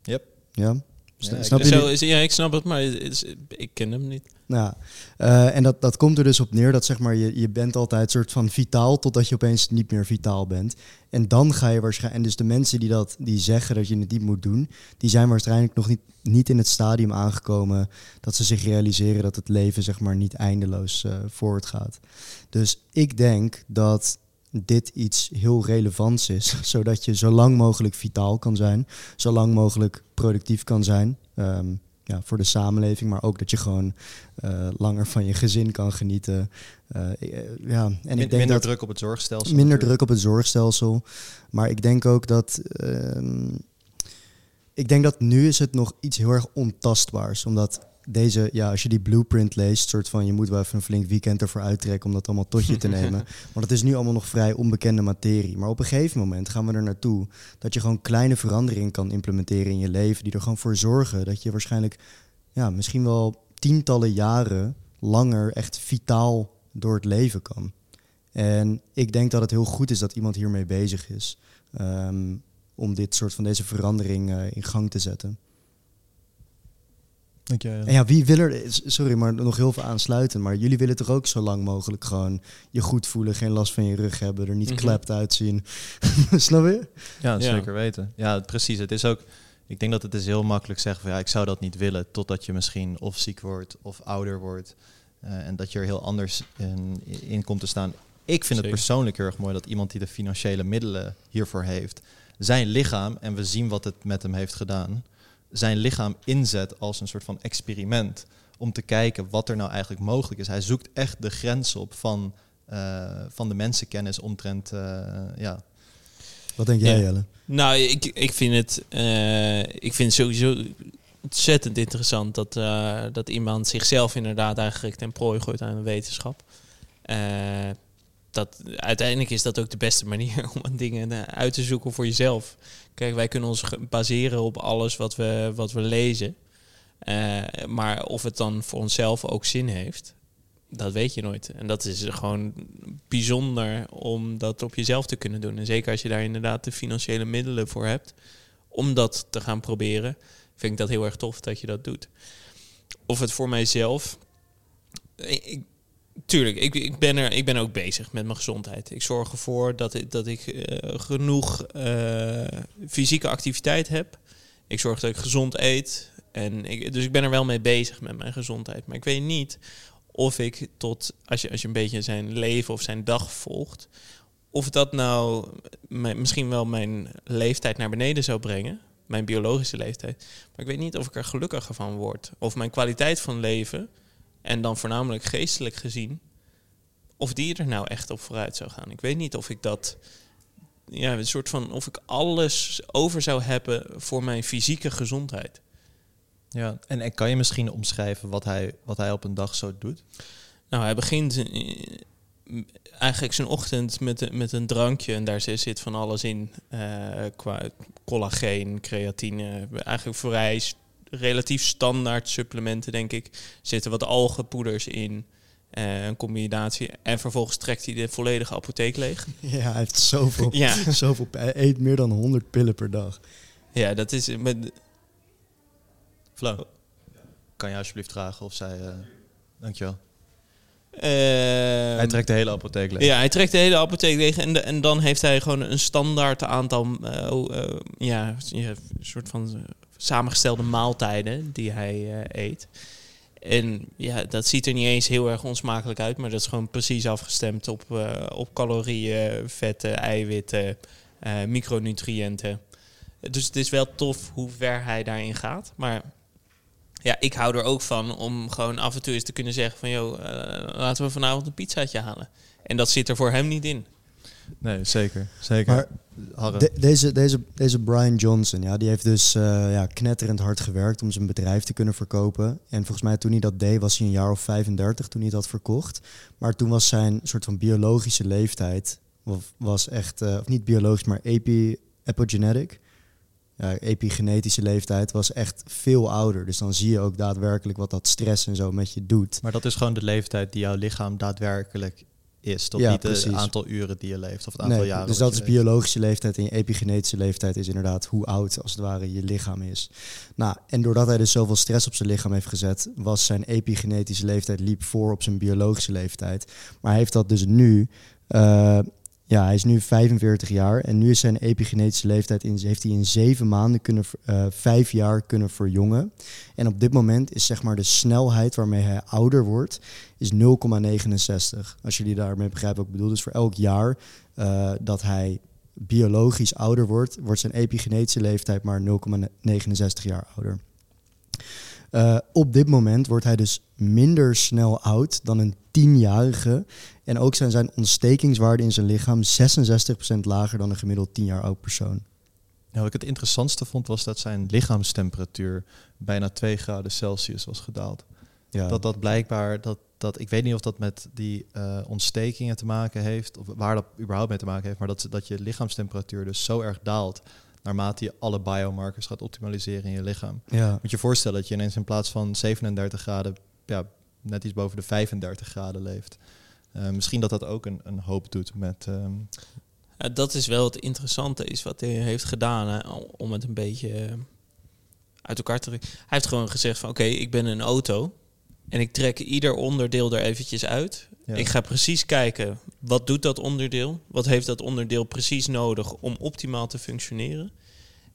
Yep. Ja? Ik- snap je Zo die- is, ja, ik snap het, maar is, ik ken hem niet. Nou, eh, en dat, dat komt er dus op neer dat zeg maar, je, je bent altijd soort van vitaal totdat je opeens niet meer vitaal bent. En dan ga je waarschijnlijk. En dus de mensen die, dat, die zeggen dat je het niet moet doen, die zijn waarschijnlijk nog niet, niet in het stadium aangekomen dat ze zich realiseren dat het leven zeg maar niet eindeloos eh, voortgaat. Dus ik denk dat dit iets heel relevants is, zodat je zo lang mogelijk vitaal kan zijn, zo lang mogelijk productief kan zijn. Ehm, ja, voor de samenleving, maar ook dat je gewoon eh, langer van je gezin kan genieten. Eh, eh, ja, en Min- ik denk minder dat druk op het zorgstelsel. minder natuurlijk. druk op het zorgstelsel. Maar ik denk ook dat. ehm, ik denk dat nu is het nog iets heel erg ontastbaars. Omdat deze, ja, als je die blueprint leest, soort van je moet wel even een flink weekend ervoor uittrekken om dat allemaal tot je te nemen. Want het is nu allemaal nog vrij onbekende materie. Maar op een gegeven moment gaan we er naartoe dat je gewoon kleine veranderingen kan implementeren in je leven, die er gewoon voor zorgen dat je waarschijnlijk, ja, misschien wel tientallen jaren langer echt vitaal door het leven kan. En ik denk dat het heel goed is dat iemand hiermee bezig is. ehm, om dit soort van deze verandering eh, in gang te zetten. Dank je. En ja, wie wil er, sorry, maar nog heel veel aansluiten. Maar jullie willen toch ook zo lang mogelijk gewoon je goed voelen, geen last van je rug hebben, er niet Mhm. klapt uitzien. Snap je? Ja, Ja. zeker weten. Ja, precies. Het is ook. Ik denk dat het is heel makkelijk zeggen van ja, ik zou dat niet willen, totdat je misschien of ziek wordt of ouder wordt. eh, en dat je er heel anders in, in komt te staan. Ik vind Zeker. het persoonlijk heel erg mooi dat iemand die de financiële middelen hiervoor heeft, zijn lichaam, en we zien wat het met hem heeft gedaan, zijn lichaam inzet als een soort van experiment. Om te kijken wat er nou eigenlijk mogelijk is. Hij zoekt echt de grens op van, eh, van de mensenkennis omtrent eh, ja, Wat denk jij, Ja. Jelle? Nou, ik, ik vind het eh, ik vind het sowieso ontzettend interessant dat, eh, dat iemand zichzelf inderdaad eigenlijk ten prooi gooit aan de wetenschap. Dat, uiteindelijk is dat ook de beste manier om dingen eh, uit te zoeken voor jezelf. Kijk, wij kunnen ons baseren op alles wat we, wat we lezen. Eh, maar of het dan voor onszelf ook zin heeft, dat weet je nooit. En dat is gewoon bijzonder om dat op jezelf te kunnen doen. En zeker als je daar inderdaad de financiële middelen voor hebt om dat te gaan proberen, vind ik dat heel erg tof dat je dat doet. Of het voor mijzelf. Ik- tuurlijk, ik, ik, ben er, ik ben ook bezig met mijn gezondheid. Ik zorg ervoor dat ik, dat ik eh, genoeg eh, fysieke activiteit heb. Ik zorg dat ik gezond eet. En dus ik ben er wel mee bezig met mijn gezondheid. Maar ik weet niet of ik tot, als je, als je een beetje zijn leven of zijn dag volgt, of dat nou misschien wel mijn leeftijd naar beneden zou brengen, mijn biologische leeftijd. Maar ik weet niet of ik er gelukkiger van word. Of mijn kwaliteit van leven, en dan voornamelijk geestelijk gezien, of die er nou echt op vooruit zou gaan. Ik weet niet of ik dat, ja, een soort van, of ik alles over zou hebben voor mijn fysieke gezondheid. Ja, en, en kan je misschien omschrijven wat hij, wat hij op een dag zo doet? Nou, hij begint eh, eigenlijk zijn ochtend met, met een drankje en daar zit- van alles in. eh, qua collageen, creatine, eigenlijk vrij relatief standaard supplementen, denk ik. Zitten wat algenpoeders in, eh, een combinatie. En vervolgens trekt hij de volledige apotheek leeg. Ja, hij heeft zoveel, Ja. zoveel hij eet meer dan 100 pillen per dag. Ja, dat is... Met, Flo, kan je alsjeblieft vragen of zij... eh dankjewel. eh, hij trekt de hele apotheek leeg. Ja, hij trekt de hele apotheek leeg en, de- en dan heeft hij gewoon een standaard aantal, eh, oh, eh, ja, ja, een soort van eh, samengestelde maaltijden die hij eh, eet. En ja, dat ziet er niet eens heel erg onsmakelijk uit, maar dat is gewoon precies afgestemd op, eh, op calorieën, vetten, eiwitten, eh, micronutriënten. Dus het is wel tof hoe ver hij daarin gaat, maar ja, ik hou er ook van om gewoon af en toe eens te kunnen zeggen van... joh, laten we vanavond een pizzaatje halen. En dat zit er voor hem niet in. Nee, zeker. zeker. Maar. De- deze, deze, deze Brian Johnson, ja, die heeft dus eh, ja, knetterend hard gewerkt om zijn bedrijf te kunnen verkopen. En volgens mij toen hij dat deed was hij een jaar of 35 toen hij dat verkocht. Maar toen was zijn soort van biologische leeftijd, of was echt, eh, of niet biologisch, maar epi, epigenetic. Ja, epigenetische leeftijd was echt veel ouder. Dus dan zie je ook daadwerkelijk wat dat stress en zo met je doet. Maar dat is gewoon de leeftijd die jouw lichaam daadwerkelijk is. Tot Ja, niet het aantal uren die je leeft of het aantal Nee, jaren. dus dat is leeft. biologische leeftijd en je epigenetische leeftijd is inderdaad hoe oud als het ware je lichaam is. Nou, en doordat hij dus zoveel stress op zijn lichaam heeft gezet, was zijn epigenetische leeftijd liep voor op zijn biologische leeftijd. Maar hij heeft dat dus nu, eh, ja, hij is nu 45 jaar en nu is zijn epigenetische leeftijd in, heeft hij in zeven maanden kunnen, eh, vijf jaar kunnen verjongen. En op dit moment is zeg maar de snelheid waarmee hij ouder wordt, is 0,69. Als jullie daarmee begrijpen wat ik bedoel. Dus voor elk jaar eh, dat hij biologisch ouder wordt, wordt zijn epigenetische leeftijd maar 0,69 jaar ouder. Eh, op dit moment wordt hij dus minder snel oud dan een tienjarige. En ook zijn zijn ontstekingswaarden in zijn lichaam 66% lager dan een gemiddeld 10 jaar oud persoon. wat ik het interessantste vond was dat zijn lichaamstemperatuur bijna 2 graden Celsius was gedaald. Ja. Dat dat blijkbaar, dat, dat, ik weet niet of dat met die eh, ontstekingen te maken heeft, of waar dat überhaupt mee te maken heeft, maar dat, dat je lichaamstemperatuur dus zo erg daalt naarmate je alle biomarkers gaat optimaliseren in je lichaam. ja. Moet je je voorstellen dat je ineens in plaats van 37 graden, ja, net iets boven de 35 graden leeft. Eh, misschien dat dat ook een, een hoop doet met... ehm, Ja, dat is wel het interessante is wat hij heeft gedaan hè, om het een beetje eh, uit elkaar te trekken. Hij heeft gewoon gezegd van oké, ik ben een auto en ik trek ieder onderdeel er eventjes uit. Ja. Ik ga precies kijken wat doet dat onderdeel, wat heeft dat onderdeel precies nodig om optimaal te functioneren.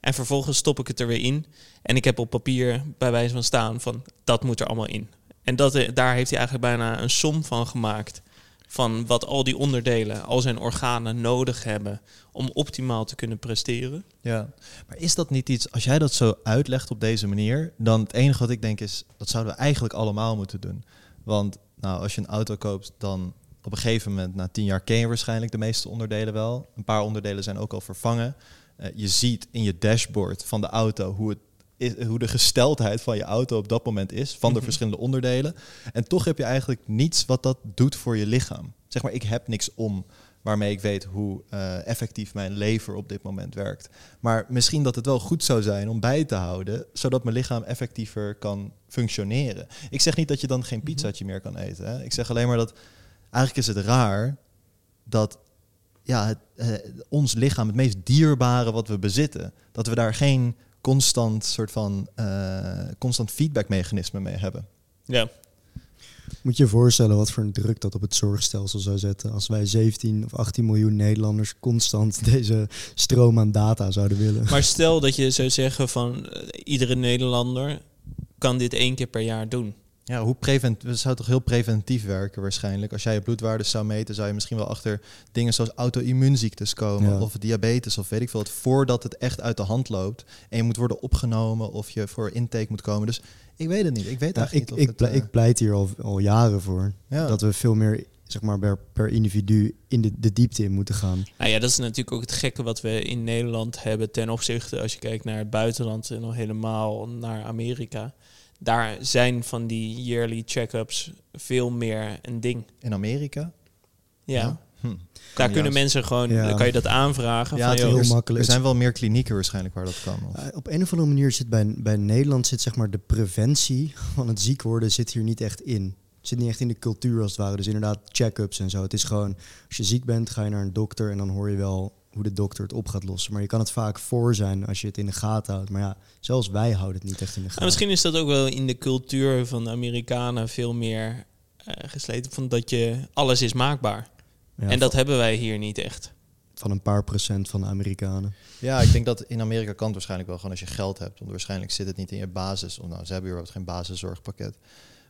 En vervolgens stop ik het er weer in en ik heb op papier bij wijze van staan van dat moet er allemaal in. En dat, eh, daar heeft hij eigenlijk bijna een som van gemaakt van wat al die onderdelen, al zijn organen nodig hebben om optimaal te kunnen presteren. Ja, maar is dat niet iets, als jij dat zo uitlegt op deze manier, dan het enige wat ik denk is, dat zouden we eigenlijk allemaal moeten doen. Want nou, als je een auto koopt, dan op een gegeven moment, na tien jaar, ken je waarschijnlijk de meeste onderdelen wel. Een paar onderdelen zijn ook al vervangen. Eh, je ziet in je dashboard van de auto hoe, het is, hoe de gesteldheid van je auto op dat moment is, van de Mhm. verschillende onderdelen. En toch heb je eigenlijk niets wat dat doet voor je lichaam. Zeg maar, ik heb niks om waarmee ik weet hoe eh, effectief mijn lever op dit moment werkt. Maar misschien dat het wel goed zou zijn om bij te houden, zodat mijn lichaam effectiever kan functioneren. Ik zeg niet dat je dan geen pizzaatje meer kan eten. Hè. Ik zeg alleen maar dat eigenlijk is het raar dat ja, het, eh, ons lichaam, het meest dierbare wat we bezitten, dat we daar geen constant soort van eh, constant feedbackmechanisme mee hebben. Ja, Moet je je voorstellen wat voor een druk dat op het zorgstelsel zou zetten als wij 17 of 18 miljoen Nederlanders constant deze stroom aan data zouden willen. maar stel dat je zou zeggen van eh, iedere Nederlander kan dit één keer per jaar doen. Ja, hoe prevent, het zou toch heel preventief werken waarschijnlijk. Als jij je bloedwaardes zou meten, zou je misschien wel achter dingen zoals auto-immuunziektes komen Ja. of diabetes of weet ik veel wat, voordat het echt uit de hand loopt en je moet worden opgenomen of je voor intake moet komen. Dus ik weet het niet. Ik weet Ja, eigenlijk ik, niet ik, het, eh, ik pleit hier al, al jaren voor. ja. Dat we veel meer zeg maar, per, per individu in de, de diepte in moeten gaan. Nou ja, dat is natuurlijk ook het gekke wat we in Nederland hebben ten opzichte als je kijkt naar het buitenland en nog helemaal naar Amerika. Daar zijn van die yearly check-ups veel meer een ding. in Amerika. Ja. Hm. Daar kunnen Juist. mensen gewoon, Ja. kan je dat aanvragen. Ja, van, het joh, heel er, makkelijk. er zijn wel meer klinieken waarschijnlijk waar dat kan. Of- Uh, op een of andere manier zit bij, bij Nederland zit zeg maar de preventie van het ziek worden zit hier niet echt in. Het zit niet echt in de cultuur als het ware. Dus inderdaad check-ups en zo. Het is gewoon, als je ziek bent, ga je naar een dokter en dan hoor je wel hoe de dokter het op gaat lossen. Maar je kan het vaak voor zijn als je het in de gaten houdt. Maar ja, zelfs wij houden het niet echt in de gaten. Nou, misschien is dat ook wel in de cultuur van de Amerikanen veel meer eh, gesleten van dat je alles is maakbaar. Ja, en dat hebben wij hier niet echt. van een paar procent van de Amerikanen. Ja, ik denk dat in Amerika kan het waarschijnlijk wel gewoon als je geld hebt. Want waarschijnlijk zit het niet in je basis. Of nou, ze hebben überhaupt geen basiszorgpakket.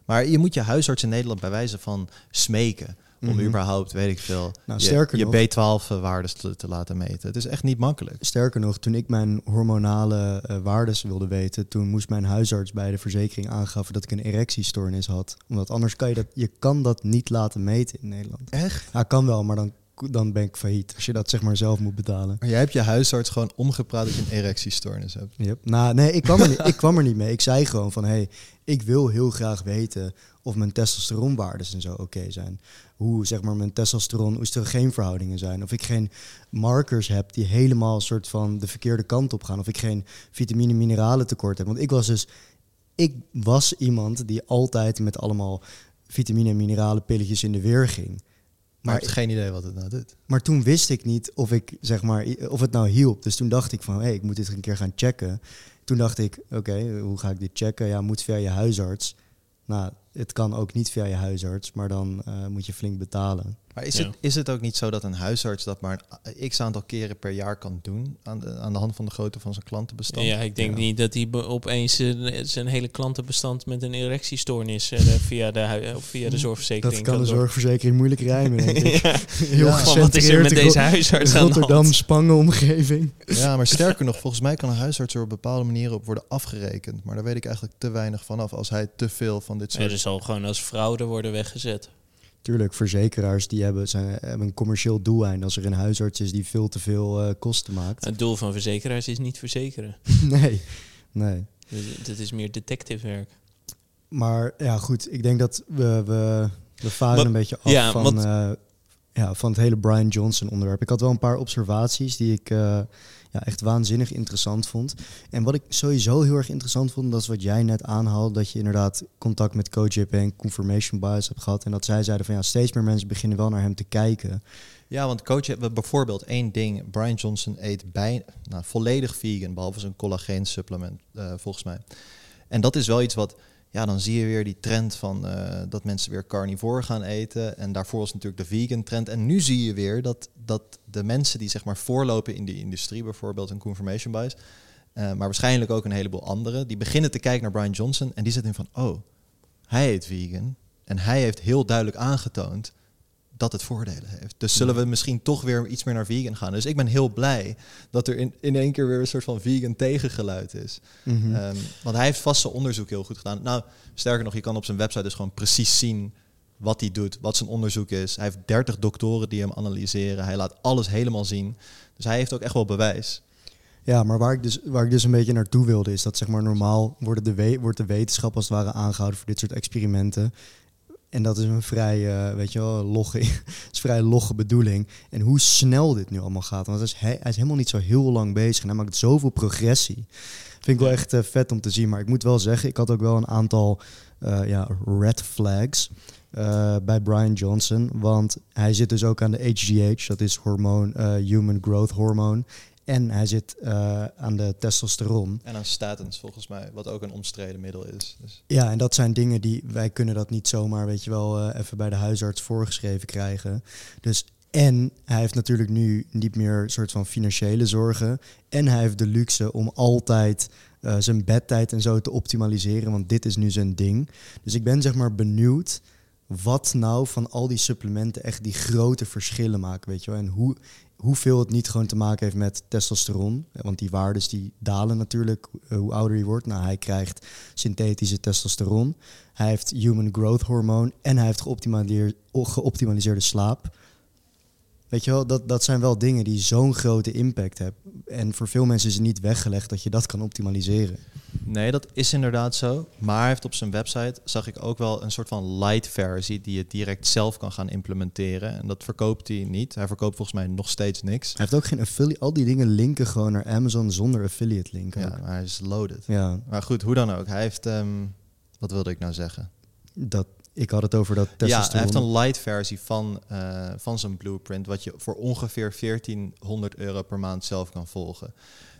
Maar je moet je huisarts in Nederland bij wijze van smeken. Om Mhm. überhaupt, weet ik veel, Nou, je, sterker je nog- B12-waardes te, te laten meten. Het is echt niet makkelijk. Sterker nog, toen ik mijn hormonale eh waardes wilde weten, toen moest mijn huisarts bij de verzekering aangaven dat ik een erectiestoornis had. Omdat anders kan je dat, je kan dat niet laten meten in Nederland. Echt? Ja, kan wel, maar dan, dan ben ik failliet. Als je dat zeg maar zelf moet betalen. Maar jij hebt je huisarts gewoon omgepraat dat je een erectiestoornis hebt. Yep. Nou, nee, ik kwam, er niet, ik kwam er niet mee. Ik zei gewoon van, hé, hey, ik wil heel graag weten of mijn testosteronwaardes en zo oké zijn. Hoe, zeg maar, mijn testosteron-oestrogeenverhoudingen zijn. Of ik geen markers heb die helemaal een soort van de verkeerde kant op gaan. Of ik geen vitamine-mineralen tekort heb. Want ik was dus, ik was iemand die altijd met allemaal vitamine- en mineralen pilletjes in de weer ging. Maar Maar ik heb geen idee wat het nou doet. maar toen wist ik niet of, ik, zeg maar, of het nou hielp. Dus toen dacht ik van, hé, hey, ik moet dit een keer gaan checken. Toen dacht ik, oké, hoe ga ik dit checken? Ja, moet via je huisarts. Nou, het kan ook niet via je huisarts, maar dan eh, moet je flink betalen. Maar is, Ja. het, is het ook niet zo dat een huisarts dat maar een x aantal keren per jaar kan doen aan de, aan de hand van de grootte van zijn klantenbestand? Ja, ik denk Ja. niet dat hij opeens eh, zijn hele klantenbestand met een erectiestoornis eh, via, de, hui- of via de Dat zorgverzekering kan de door- zorgverzekering moeilijk rijmen, denk ik. ja. Heel. Van, wat is er met deze huisarts aan de Rotterdam? Spangen omgeving. Ja, maar sterker nog, volgens mij kan een huisarts er op bepaalde manieren op worden afgerekend. Maar daar weet ik eigenlijk te weinig van af als hij te veel van dit Ja, soort... er zal gewoon als fraude worden weggezet. Tuurlijk, verzekeraars die hebben, zijn, hebben een commercieel doeleinde. Als er een huisarts is die veel te veel eh, kosten maakt. Het doel van verzekeraars is niet verzekeren. nee, nee. Dus het is meer detective werk. Maar ja, goed. Ik denk dat we, we, we varen een beetje af ja, van, eh, ja, van het hele Brian Johnson onderwerp. Ik had wel een paar observaties die ik eh, ja, echt waanzinnig interessant vond. En wat ik sowieso heel erg interessant vond, dat is wat jij net aanhaalde. Dat je inderdaad contact met Coach JP en confirmation bias hebt gehad. En dat zij zeiden van ja, steeds meer mensen beginnen wel naar hem te kijken. Ja, want coach hebben bijvoorbeeld één ding. Brian Johnson eet bij, nou, volledig vegan, behalve zijn collageen supplement, eh, volgens mij. En dat is wel iets wat, ja, dan zie je weer die trend van eh, dat mensen weer carnivore gaan eten. En daarvoor was natuurlijk de vegan trend. En nu zie je weer dat, dat de mensen die zeg maar voorlopen in die industrie, bijvoorbeeld een confirmation bias, eh, maar waarschijnlijk ook een heleboel anderen, die beginnen te kijken naar Brian Johnson en die zitten in van, oh, hij eet vegan. En hij heeft heel duidelijk aangetoond dat het voordelen heeft. Dus zullen we misschien toch weer iets meer naar vegan gaan. Dus ik ben heel blij dat er in, in één keer weer een soort van vegan tegengeluid is. Mhm. Ehm, want hij heeft vast zijn onderzoek heel goed gedaan. Nou, sterker nog, je kan op zijn website dus gewoon precies zien wat hij doet, wat zijn onderzoek is. Hij heeft 30 doktoren die hem analyseren. Hij laat alles helemaal zien. Dus hij heeft ook echt wel bewijs. Ja, maar waar ik, dus, waar ik dus een beetje naartoe wilde is dat zeg maar normaal worden de we wordt de wetenschap als het ware aangehouden voor dit soort experimenten. En dat is een vrij, eh, weet je wel, logge, is vrij logge bedoeling. En hoe snel dit nu allemaal gaat. Want hij is, hij, is helemaal niet zo heel lang bezig. En hij maakt zoveel progressie. Vind ik wel echt eh, vet om te zien. Maar ik moet wel zeggen, ik had ook wel een aantal eh, ja, red flags bij Brian Johnson. Want hij zit dus ook aan de HGH, dat is hormoon, Human Growth Hormone. En hij zit eh, aan de testosteron. En aan statins volgens mij, wat ook een omstreden middel is. Dus Ja, en dat zijn dingen die wij kunnen dat niet zomaar, weet je wel, eh, even bij de huisarts voorgeschreven krijgen. Dus en hij heeft natuurlijk nu niet meer een soort van financiële zorgen. En hij heeft de luxe om altijd eh, zijn bedtijd en zo te optimaliseren, want dit is nu zijn ding. Dus ik ben zeg maar benieuwd wat nou van al die supplementen echt die grote verschillen maken, weet je wel. En hoe, hoeveel het niet gewoon te maken heeft met testosteron. Want die waardes die dalen natuurlijk eh, hoe ouder je wordt. Nou, hij krijgt synthetische testosteron. Hij heeft human growth hormoon en hij heeft geoptimaliseerd, geoptimaliseerde slaap. Weet je wel, dat, dat zijn wel dingen die zo'n grote impact hebben. En voor veel mensen is het niet weggelegd dat je dat kan optimaliseren. Nee, dat is inderdaad zo. Maar hij heeft op zijn website, zag ik ook wel een soort van light versie die je direct zelf kan gaan implementeren. En dat verkoopt hij niet. Hij verkoopt volgens mij nog steeds niks. Hij heeft ook geen affiliate. Al die dingen linken gewoon naar Amazon zonder affiliate link. Ja, maar hij is loaded. ja Maar goed, hoe dan ook. Hij heeft, ehm, wat wilde ik nou zeggen? dat, ik had het over dat Ja, hij testosteron. heeft een light versie van, eh, van zijn blueprint, wat je voor ongeveer 1400 euro per maand zelf kan volgen.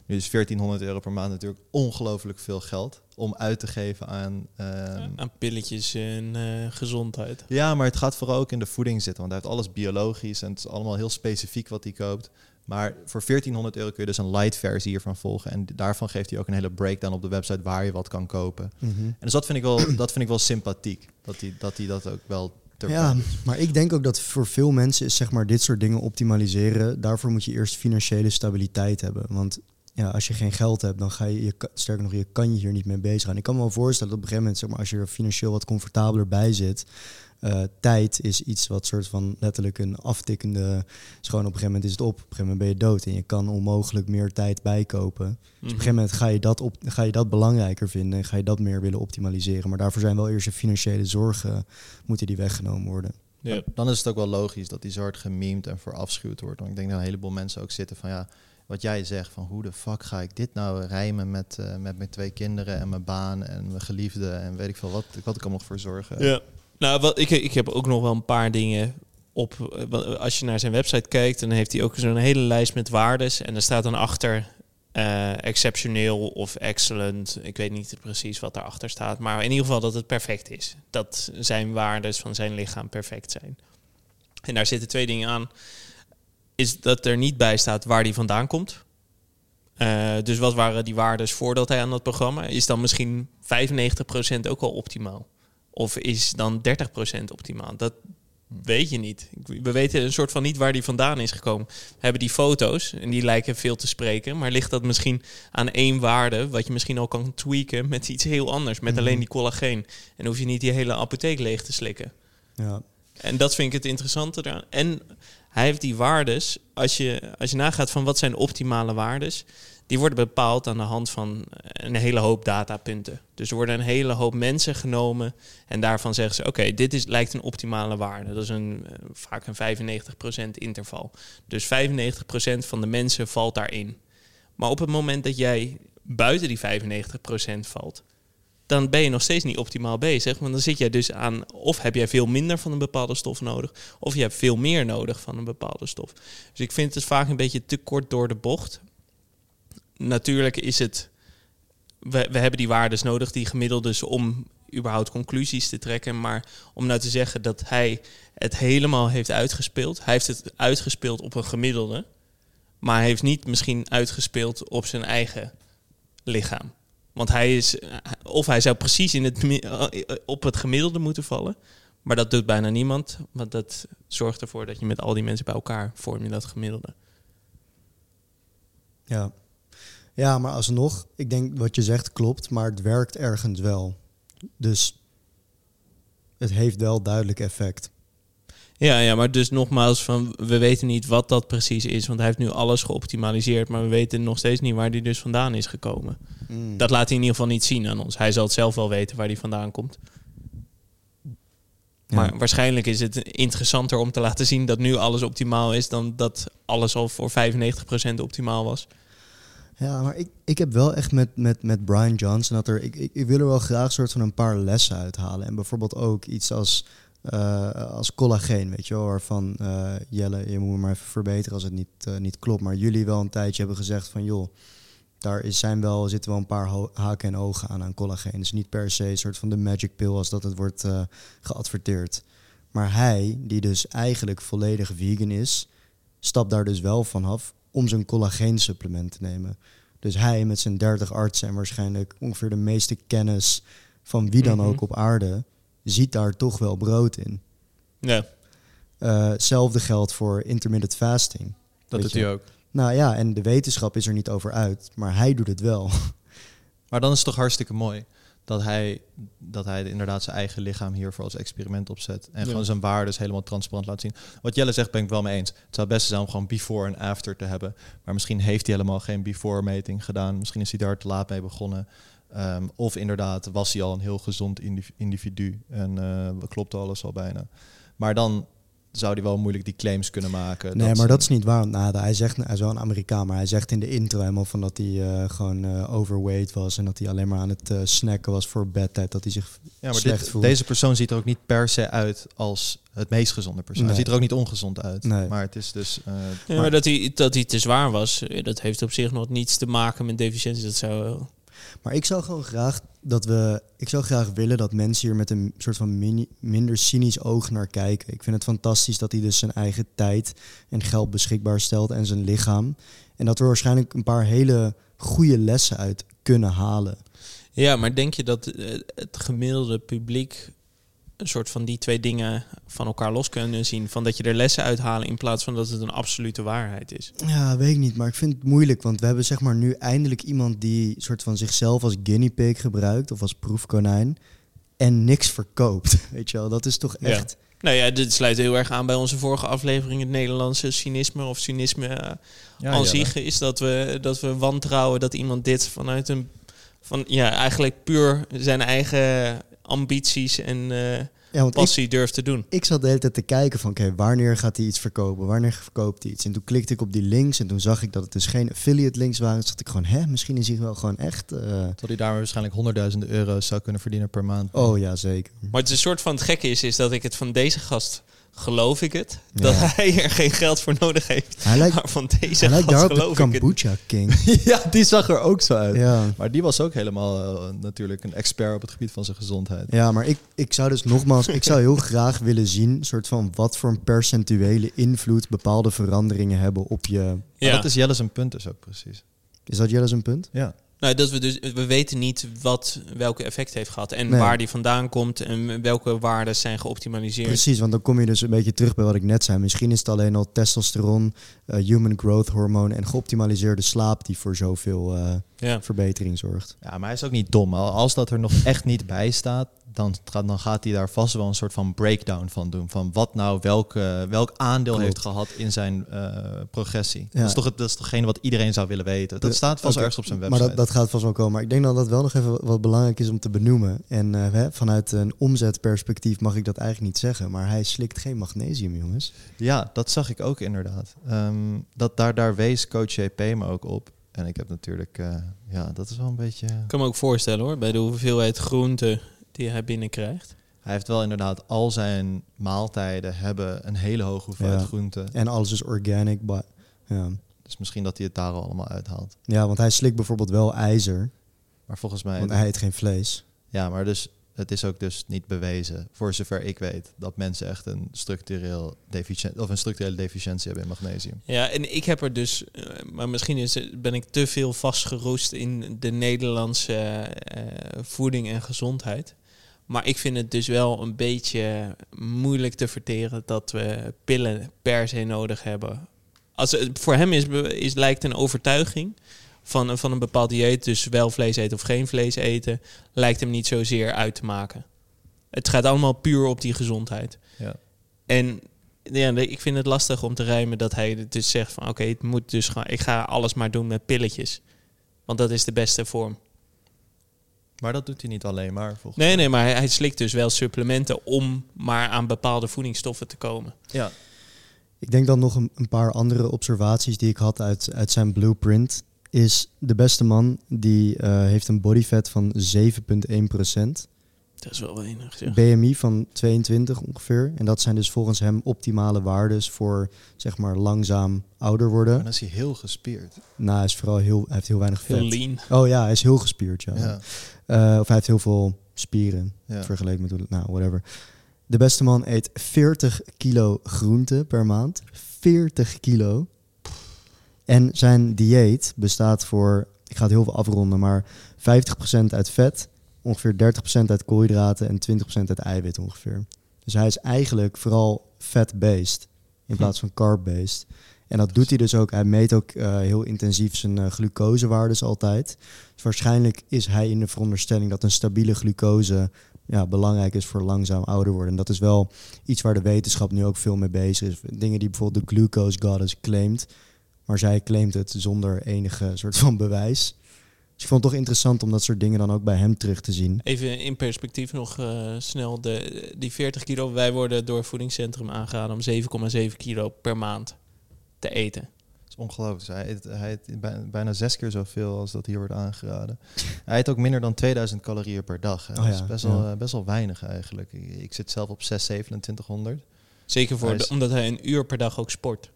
Nu is 1400 euro per maand natuurlijk ongelooflijk veel geld om uit te geven aan. ehm, Aan pilletjes en eh, gezondheid. Ja, maar het gaat vooral ook in de voeding zitten. Want hij heeft alles biologisch en het is allemaal heel specifiek wat hij koopt. Maar voor 1400 euro kun je dus een light versie hiervan volgen. En daarvan geeft hij ook een hele breakdown op de website waar je wat kan kopen. Mhm. En dus dat vind ik wel, dat vind ik wel sympathiek. Dat hij dat, dat ook wel Ja, maar ik denk ook dat voor veel mensen is zeg maar dit soort dingen optimaliseren. Daarvoor moet je eerst financiële stabiliteit hebben. Want ja, als je geen geld hebt, dan ga je, je sterker nog, je kan je hier niet mee bezig gaan. Ik kan me wel voorstellen dat op een gegeven moment, zeg maar, als je er financieel wat comfortabeler bij zit, eh, tijd is iets wat soort van letterlijk een aftikkende. Is gewoon op een gegeven moment is het op, op een gegeven moment ben je dood en je kan onmogelijk meer tijd bijkopen. Dus op een gegeven moment ga je, dat op, ga je dat belangrijker vinden en ga je dat meer willen optimaliseren. Maar daarvoor zijn wel eerst je financiële zorgen, moeten die weggenomen worden. Ja. Dan is het ook wel logisch dat die hard gememd en verafschuwd wordt. Want ik denk dat een heleboel mensen ook zitten van ja, wat jij zegt van hoe de fuck ga ik dit nou rijmen met, eh, met mijn twee kinderen en mijn baan en mijn geliefde en weet ik veel wat, wat ik allemaal voor zorgen. Ja. Nou, ik, ik heb ook nog wel een paar dingen op. Als je naar zijn website kijkt, dan heeft hij ook zo'n hele lijst met waardes. En er staat dan achter eh, exceptioneel of excellent. Ik weet niet precies wat daarachter staat. Maar in ieder geval dat het perfect is. Dat zijn waardes van zijn lichaam perfect zijn. En daar zitten twee dingen aan. Is dat er niet bij staat waar die vandaan komt. Eh, dus wat waren die waardes voordat hij aan dat programma? Is dan misschien 95% ook al optimaal? Of is dan 30% optimaal? Dat weet je niet. We weten een soort van niet waar die vandaan is gekomen. We hebben die foto's en die lijken veel te spreken. Maar ligt dat misschien aan één waarde, wat je misschien al kan tweaken met iets heel anders, met Mhm. alleen die collageen? En hoef je niet die hele apotheek leeg te slikken. Ja. En dat vind ik het interessante eraan. En hij heeft die waardes, als je, als je nagaat van wat zijn optimale waardes, die worden bepaald aan de hand van een hele hoop datapunten. Dus er worden een hele hoop mensen genomen en daarvan zeggen ze: oké, dit is, lijkt een optimale waarde. Dat is een, eh, vaak een 95% interval. Dus 95% van de mensen valt daarin. Maar op het moment dat jij buiten die 95% valt, dan ben je nog steeds niet optimaal bezig. Want dan zit jij dus aan, of heb jij veel minder van een bepaalde stof nodig, of je hebt veel meer nodig van een bepaalde stof. Dus ik vind het vaak een beetje te kort door de bocht. Natuurlijk is het, we, we hebben die waardes nodig, die gemiddeldes, om überhaupt conclusies te trekken. Maar om nou te zeggen dat hij het helemaal heeft uitgespeeld, hij heeft het uitgespeeld op een gemiddelde, maar hij heeft niet misschien uitgespeeld op zijn eigen lichaam. Want hij is, of hij zou precies in het, eh, op het gemiddelde moeten vallen. Maar dat doet bijna niemand. Want dat zorgt ervoor dat je met al die mensen bij elkaar vorm je dat gemiddelde. Ja. Ja, maar alsnog, ik denk wat je zegt klopt, maar het werkt ergens wel. Dus het heeft wel duidelijk effect. Ja, ja, maar dus nogmaals, van, we weten niet wat dat precies is. Want hij heeft nu alles geoptimaliseerd. Maar we weten nog steeds niet waar hij dus vandaan is gekomen. Mm. Dat laat hij in ieder geval niet zien aan ons. Hij zal het zelf wel weten waar hij vandaan komt. Ja. Maar waarschijnlijk is het interessanter om te laten zien dat nu alles optimaal is... dan dat alles al voor 95% optimaal was. Ja, maar ik, ik heb wel echt met, met, met Brian Johnson dat er. Ik, ik, wil er wel graag soort van een paar lessen uithalen. En bijvoorbeeld ook iets als, eh, als collageen, weet je wel, waarvan eh, Jelle, je moet me maar even verbeteren als het niet, eh, niet klopt. Maar jullie wel een tijdje hebben gezegd van joh, daar is, zijn wel, zitten wel een paar haken en ogen aan aan collageen. Dus niet per se een soort van de magic pill als dat het wordt geadverteerd. Maar hij, die dus eigenlijk volledig vegan is, stapt daar dus wel vanaf om zijn collageensupplement te nemen. Dus hij met zijn 30 artsen en waarschijnlijk ongeveer de meeste kennis van wie dan Mhm. ook op aarde, ziet daar toch wel brood in. Ja, Eh, Hetzelfde geldt voor intermittent fasting. Dat doet je. hij ook. Nou ja, en de wetenschap is er niet over uit, maar hij doet het wel. Maar dan is het toch hartstikke mooi dat hij, dat hij inderdaad zijn eigen lichaam hiervoor als experiment opzet. En Ja. gewoon zijn waardes helemaal transparant laat zien. Wat Jelle zegt ben ik wel mee eens. Het zou het beste zijn om gewoon before en after te hebben. Maar misschien heeft hij helemaal geen before meting gedaan. Misschien is hij daar te laat mee begonnen. Ehm, of inderdaad was hij al een heel gezond indiv- individu. En eh klopte alles al bijna. Maar dan zou hij wel moeilijk die claims kunnen maken. nee, maar dat is niet waar. Nou, hij zegt, hij is wel een Amerikaan, maar hij zegt in de intro helemaal van dat hij eh, gewoon eh, overweight was en dat hij alleen maar aan het eh, snacken was voor bedtijd, dat hij zich Ja, maar slecht dit, voelt. deze persoon ziet er ook niet per se uit als het meest gezonde persoon. Nee. Hij ziet er ook niet ongezond uit. Nee. Maar het is dus... eh, Ja, maar dat hij, dat hij te zwaar was, dat heeft op zich nog niets te maken met deficiëntie. Dat zou wel- Maar ik zou gewoon graag dat we. Ik zou graag willen dat mensen hier met een soort van minder cynisch oog naar kijken. Ik vind het fantastisch dat hij dus zijn eigen tijd en geld beschikbaar stelt en zijn lichaam. En dat we waarschijnlijk een paar hele goede lessen uit kunnen halen. Ja, maar denk je dat eh, het gemiddelde publiek een soort van die twee dingen van elkaar los kunnen zien? Van dat je er lessen uithalen in plaats van dat het een absolute waarheid is. Ja, weet ik niet, maar ik vind het moeilijk, want we hebben zeg maar nu eindelijk iemand die soort van zichzelf als guinea pig gebruikt of als proefkonijn en niks verkoopt. Weet je wel, dat is toch Ja. echt. Nou ja, dit sluit heel erg aan bij onze vorige aflevering, het Nederlandse cynisme of cynisme ja, aan Jelle. zich is dat we, dat we wantrouwen dat iemand dit vanuit een van ja, eigenlijk puur zijn eigen ambities en eh, Ja, want ik, passie durft te doen. ik zat de hele tijd te kijken van, oké, wanneer gaat hij iets verkopen? Wanneer verkoopt hij iets? En toen klikte ik op die links en toen zag ik dat het dus geen affiliate links waren. Toen dacht ik gewoon, hè, misschien is hij wel gewoon echt... eh, Dat hij daar waarschijnlijk honderdduizenden euro's zou kunnen verdienen per maand. Oh ja, zeker. Maar het is een soort van het gekke is, is dat ik het van deze gast geloof ik het. Ja. Dat hij er geen geld voor nodig heeft. Hij lijkt, Maar van deze hij lijkt de geloof ik het. kombucha king. ja, die zag er ook zo uit. ja. Maar die was ook helemaal eh, natuurlijk een expert op het gebied van zijn gezondheid. ja, maar ik, ik zou dus nogmaals, ik zou heel graag willen zien, soort van wat voor een percentuele invloed bepaalde veranderingen hebben op je... Maar Ja. dat is Jelle zijn punt dus ook precies. Is dat Jelle zijn punt? Ja. Nou, dat we dus we weten niet wat welke effect heeft gehad en Nee. waar die vandaan komt en welke waarden zijn geoptimaliseerd. Precies, want dan kom je dus een beetje terug bij wat ik net zei. Misschien is het alleen al testosteron, eh, human growth hormone en geoptimaliseerde slaap die voor zoveel eh, Ja. verbetering zorgt. Ja, maar hij is ook niet dom. Al- Als dat er nog echt niet bij staat, dan, gaat- dan gaat hij daar vast wel een soort van breakdown van doen. Van wat nou welke, welk aandeel Klopt. heeft gehad in zijn eh, progressie. Ja. Dat, is toch, het- dat is toch wat iedereen zou willen weten. Dat De- staat vast ergens op zijn website. Maar dat, dat gaat vast wel komen. Maar ik denk dat dat wel nog even wat belangrijk is om te benoemen. En eh, hè, vanuit een omzetperspectief mag ik dat eigenlijk niet zeggen. Maar hij slikt geen magnesium, jongens. Ja, dat zag ik ook inderdaad. Ehm, dat, daar, daar wees coach JP me ook op. En ik heb natuurlijk, eh, ja, dat is wel een beetje... Ik kan me ook voorstellen hoor, bij de hoeveelheid groente die hij binnenkrijgt. Hij heeft wel inderdaad al zijn maaltijden hebben een hele hoge hoeveelheid Ja. groenten. En alles is organic. ba- Ja. Dus misschien dat hij het daar al allemaal uithaalt. ja, want hij slikt bijvoorbeeld wel ijzer. Maar volgens mij... Want hij eet geen vlees. Ja, maar dus het is ook dus niet bewezen, voor zover ik weet, dat mensen echt een structureel deficient of een structurele deficiëntie hebben in magnesium. Ja, en ik heb er dus, eh, maar misschien is, ben ik te veel vastgeroest in de Nederlandse eh, voeding en gezondheid. Maar ik vind het dus wel een beetje moeilijk te verteren dat we pillen per se nodig hebben. Als voor hem is, is lijkt een overtuiging van, een- van een bepaald dieet, dus wel vlees eten of geen vlees eten, lijkt hem niet zozeer uit te maken. Het gaat allemaal puur op die gezondheid. Ja. En ja, ik vind het lastig om te rijmen dat hij dus zegt van oké, het moet dus gewoon, ik ga alles maar doen met pilletjes. Want dat is de beste vorm. Maar dat doet hij niet alleen maar, volgens Nee, nee, maar hij, hij slikt dus wel supplementen om maar aan bepaalde voedingsstoffen te komen. Ja. Ik denk dan nog een, een paar andere observaties die ik had uit, uit zijn blueprint. Is de beste man die eh, heeft een bodyfat van 7,1%. Dat is wel weinig. Zeg. BMI van 22 ongeveer. En dat zijn dus volgens hem optimale waardes voor zeg maar langzaam ouder En worden. dan is hij heel gespierd. Nou, hij, is vooral heel, hij heeft heel weinig vet. Heel lean. Oh ja, hij is heel gespierd, ja. Ja. Eh, of hij heeft heel veel spieren Ja. vergeleken met hoe, nou, whatever. De beste man eet 40 kilo groente per maand. 40 kilo. En zijn dieet bestaat voor, ik ga het heel veel afronden, maar 50% uit vet, ongeveer 30% uit koolhydraten en 20% uit eiwit ongeveer. Dus hij is eigenlijk vooral fat-based in plaats van carb-based. En dat doet hij dus ook. Hij meet ook eh, heel intensief zijn eh, glucosewaardes altijd. Dus waarschijnlijk is hij in de veronderstelling dat een stabiele glucose ja, belangrijk is voor langzaam ouder worden. En dat is wel iets waar de wetenschap nu ook veel mee bezig is. Dingen die bijvoorbeeld de glucose goddess claimt. Maar zij claimt het zonder enige soort van bewijs. Dus ik vond het toch interessant om dat soort dingen dan ook bij hem terug te zien. Even in perspectief nog eh, snel. De, die 40 kilo, wij worden door het voedingscentrum aangeraden om 7,7 kilo per maand te eten. Dat is ongelooflijk. Hij eet, hij eet bij- bijna zes keer zoveel als dat hier wordt aangeraden. Hij eet ook minder dan 2000 calorieën per dag. Hè. Oh dat is best wel, ja. best wel weinig eigenlijk. Ik, ik zit zelf op 6, 2700. Zeker voor Hij de- is- omdat hij een uur per dag ook sport.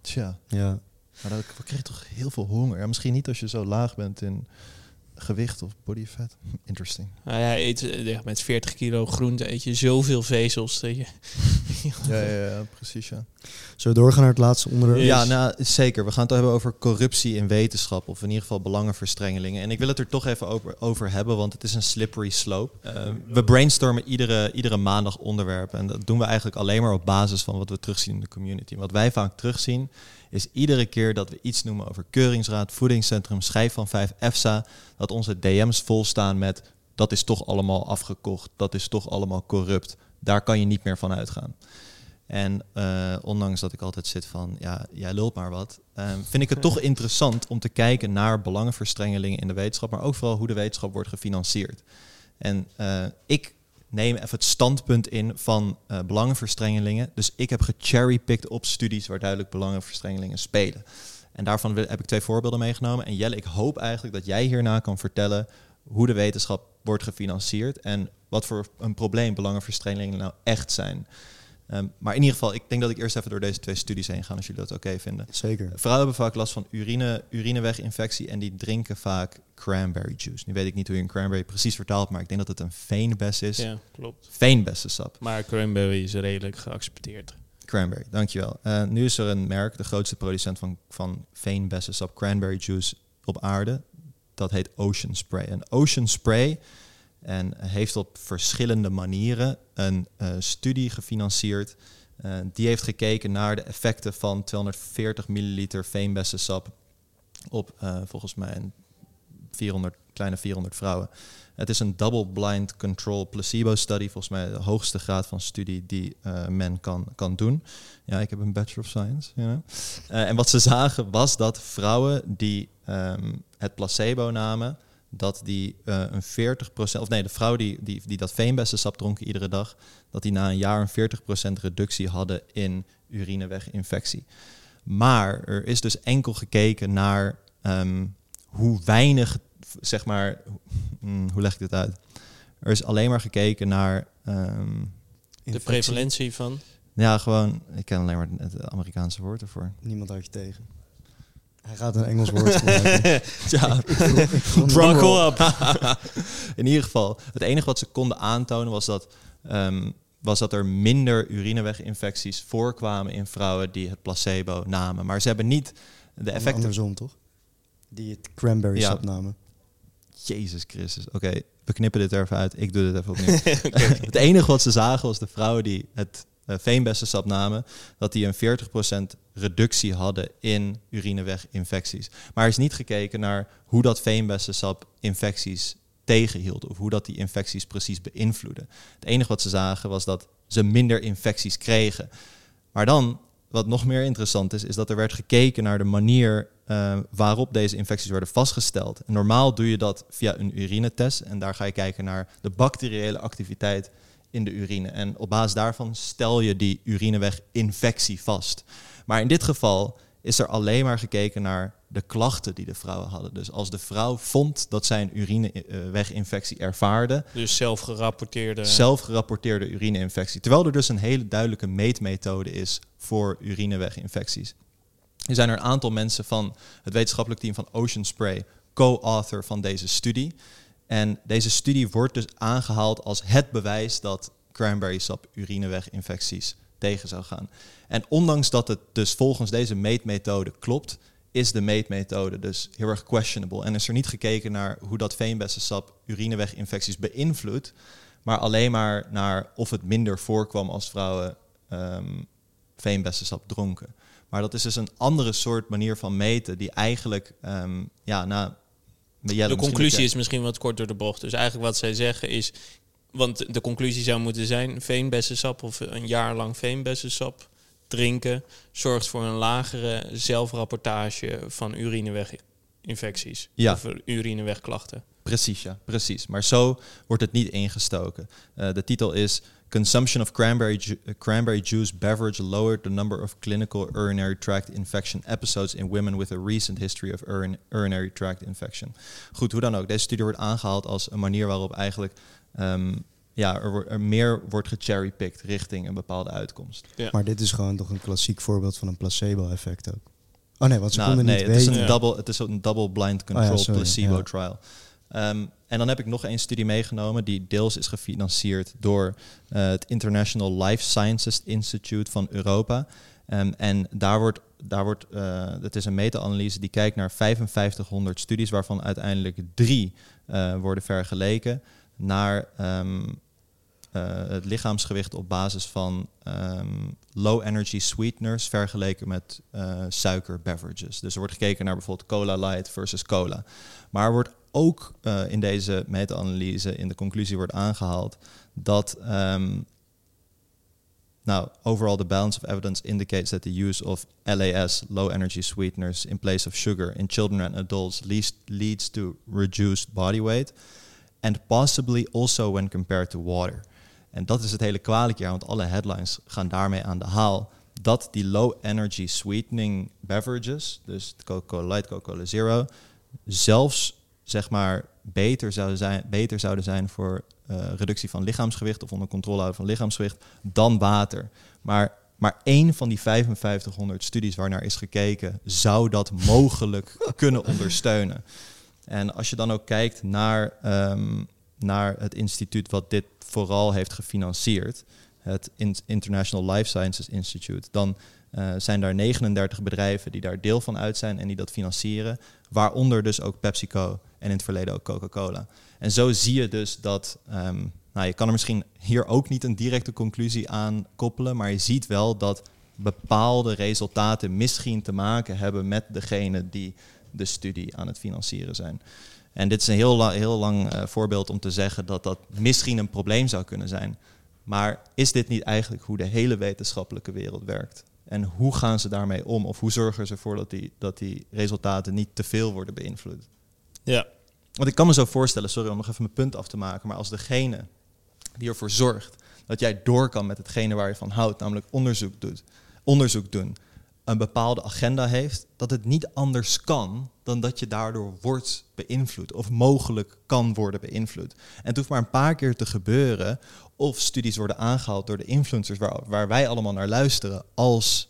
Tja, Ja, maar dat ik kreeg toch heel veel honger. Ja, misschien niet als je zo laag bent in gewicht of body fat. Interesting. Nou, hij eet eh, ja, met 40 kilo groente eet je zoveel vezels. Dat je, Ja, ja, ja precies. Ja. Zullen we doorgaan naar het laatste onderwerp? Ja, nou, zeker. We gaan het hebben over corruptie in wetenschap. Of in ieder geval belangenverstrengelingen. En ik wil het er toch even over, over hebben, want het is een slippery slope. Eh, we brainstormen iedere, iedere maandag onderwerpen. En dat doen we eigenlijk alleen maar op basis van wat we terugzien in de community. Wat wij vaak terugzien, is iedere keer dat we iets noemen over Keuringsraad, Voedingscentrum, Schijf van 5, EFSA, dat onze DM's volstaan met dat is toch allemaal afgekocht, dat is toch allemaal corrupt. Daar kan je niet meer van uitgaan. En eh, ondanks dat ik altijd zit van, ja, jij lult maar wat, eh, vind ik het toch interessant om te kijken naar belangenverstrengelingen in de wetenschap, maar ook vooral hoe de wetenschap wordt gefinancierd. En eh, ik neem even het standpunt in van eh, belangenverstrengelingen. Dus ik heb gecherrypicked op studies waar duidelijk belangenverstrengelingen spelen. En daarvan heb ik twee voorbeelden meegenomen. En Jelle, ik hoop eigenlijk dat jij hierna kan vertellen hoe de wetenschap wordt gefinancierd en wat voor een probleem belangenverstrengelingen nou echt zijn. Ehm, maar in ieder geval, ik denk dat ik eerst even door deze twee studies heen ga, als jullie dat oké vinden. Zeker. Vrouwen hebben vaak last van urine, urineweginfectie en die drinken vaak cranberry juice. Nu weet ik niet hoe je een cranberry precies vertaalt, maar ik denk dat het een veenbes is. ja, klopt. Veenbessensap. Maar cranberry is redelijk geaccepteerd. Cranberry, dankjewel. Eh, nu is er een merk, de grootste producent van, van veenbessensap cranberry juice op aarde. Dat heet Ocean Spray. En Ocean Spray en heeft op verschillende manieren een eh, studie gefinancierd. Eh, die heeft gekeken naar de effecten van 240 milliliter veenbessensap op eh, volgens mij een 400, kleine 400 vrouwen. Het is een double-blind control placebo study, volgens mij de hoogste graad van studie die men kan, kan doen. Ja, ik heb een Bachelor of Science. You know? en wat ze zagen was dat vrouwen die um, het placebo namen, dat die uh, een 40%, of nee, de vrouw die, die, die dat veenbessensap dronken iedere dag, dat die na een jaar een 40% reductie hadden in urineweginfectie. Maar er is dus enkel gekeken naar um, hoe weinig, zeg maar, hmm, hoe leg ik dit uit? Er is alleen maar gekeken naar... Um, de prevalentie van? Ja, gewoon, ik ken alleen maar het Amerikaanse woord ervoor. Niemand houdt je tegen. Hij gaat een Engels woord gebruiken. ja, buckle up. In ieder geval, het enige wat ze konden aantonen was dat, um, was dat er minder urineweginfecties voorkwamen in vrouwen die het placebo namen. Maar ze hebben niet de effecten... Andersom, toch? Die het cranberry sap ja. namen. Jezus Christus. Oké, okay, we knippen dit er even uit. Ik doe dit even opnieuw. okay. Het enige wat ze zagen was de vrouwen die het uh, veenbessensap namen, dat die een 40% reductie hadden in urineweginfecties. Maar er is niet gekeken naar hoe dat veenbessensap infecties tegenhield of hoe dat die infecties precies beïnvloedde. Het enige wat ze zagen was dat ze minder infecties kregen. Maar dan, wat nog meer interessant is, is dat er werd gekeken naar de manier uh, waarop deze infecties worden vastgesteld. Normaal doe je dat via een urinetest en daar ga je kijken naar de bacteriële activiteit in de urine. En op basis daarvan stel je die urineweginfectie vast. Maar in dit geval is er alleen maar gekeken naar de klachten die de vrouwen hadden. Dus als de vrouw vond dat zij een urineweginfectie ervaarde. Dus zelf gerapporteerde. Zelf gerapporteerde urineinfectie. Terwijl er dus een hele duidelijke meetmethode is voor urineweginfecties. Er zijn er een aantal mensen van het wetenschappelijk team van Ocean Spray, co-author van deze studie. En deze studie wordt dus aangehaald als het bewijs dat cranberry sap urineweginfecties tegen zou gaan. En ondanks dat het dus volgens deze meetmethode klopt, is de meetmethode dus heel erg questionable. En is er niet gekeken naar hoe dat veenbessensap urineweginfecties beïnvloedt, maar alleen maar naar of het minder voorkwam als vrouwen um, veenbessensap dronken. Maar dat is dus een andere soort manier van meten die eigenlijk um, ja, na de conclusie is misschien wat kort door de bocht. Dus eigenlijk wat zij zeggen is... Want de conclusie zou moeten zijn... veenbessensap of een jaar lang veenbessensap drinken... zorgt voor een lagere zelfrapportage van urineweginfecties. Ja. Of urinewegklachten. Precies, ja. Precies. Maar zo wordt het niet ingestoken. Uh, de titel is... Consumption of cranberry, ju cranberry juice beverage lowered the number of clinical urinary tract infection episodes in women with a recent history of urin urinary tract infection. Goed, hoe dan ook. Deze studie wordt aangehaald als een manier waarop eigenlijk um, ja, er, er, meer wordt gecherrypicked richting een bepaalde uitkomst. Ja. Maar dit is gewoon toch een klassiek voorbeeld van een placebo-effect ook. Oh nee, want ze nou, konden nee, niet het weten. Is een double, het is een double blind control oh ja, placebo ja. trial. Um, en dan heb ik nog één studie meegenomen die deels is gefinancierd door uh, het International Life Sciences Institute van Europa. Um, en daar wordt, daar wordt het is een meta-analyse die kijkt naar 5500 studies, waarvan uiteindelijk drie uh, worden vergeleken naar um, het lichaamsgewicht op basis van low energy sweeteners vergeleken met suiker beverages. Dus er wordt gekeken naar bijvoorbeeld cola light versus cola. Maar er wordt ook uh, in deze meta-analyse in de conclusie wordt aangehaald dat um, nou, overall the balance of evidence indicates that the use of LAS, low energy sweeteners, in place of sugar in children and adults leads, leads to reduced body weight and possibly also when compared to water. En dat is het hele kwalijke want alle headlines gaan daarmee aan de haal dat die low energy sweetening beverages, dus Coca-Cola Light, Coca-Cola Zero, zelfs zeg maar beter zouden zijn, beter zouden zijn voor uh, reductie van lichaamsgewicht of onder controle houden van lichaamsgewicht dan water. Maar, maar één van die 5500 studies waarnaar is gekeken, zou dat mogelijk kunnen ondersteunen. En als je dan ook kijkt naar, um, naar het instituut wat dit vooral heeft gefinancierd, het International Life Sciences Institute, dan uh, zijn daar 39 bedrijven die daar deel van uit zijn en die dat financieren, waaronder dus ook PepsiCo en in het verleden ook Coca-Cola. En zo zie je dus dat, um, nou je kan er misschien hier ook niet een directe conclusie aan koppelen, maar je ziet wel dat bepaalde resultaten misschien te maken hebben met degene die de studie aan het financieren zijn. En dit is een heel, la- heel lang eh, voorbeeld om te zeggen dat dat misschien een probleem zou kunnen zijn. Maar is dit niet eigenlijk hoe de hele wetenschappelijke wereld werkt? En hoe gaan ze daarmee om? Of hoe zorgen ze ervoor dat die, dat die resultaten niet te veel worden beïnvloed? Ja. Want ik kan me zo voorstellen, sorry om nog even mijn punt af te maken, maar als degene die ervoor zorgt dat jij door kan met hetgene waar je van houdt, namelijk onderzoek doet, onderzoek doen, een bepaalde agenda heeft, dat het niet anders kan dan dat je daardoor wordt beïnvloed of mogelijk kan worden beïnvloed. En het hoeft maar een paar keer te gebeuren of studies worden aangehaald door de influencers waar, waar wij allemaal naar luisteren als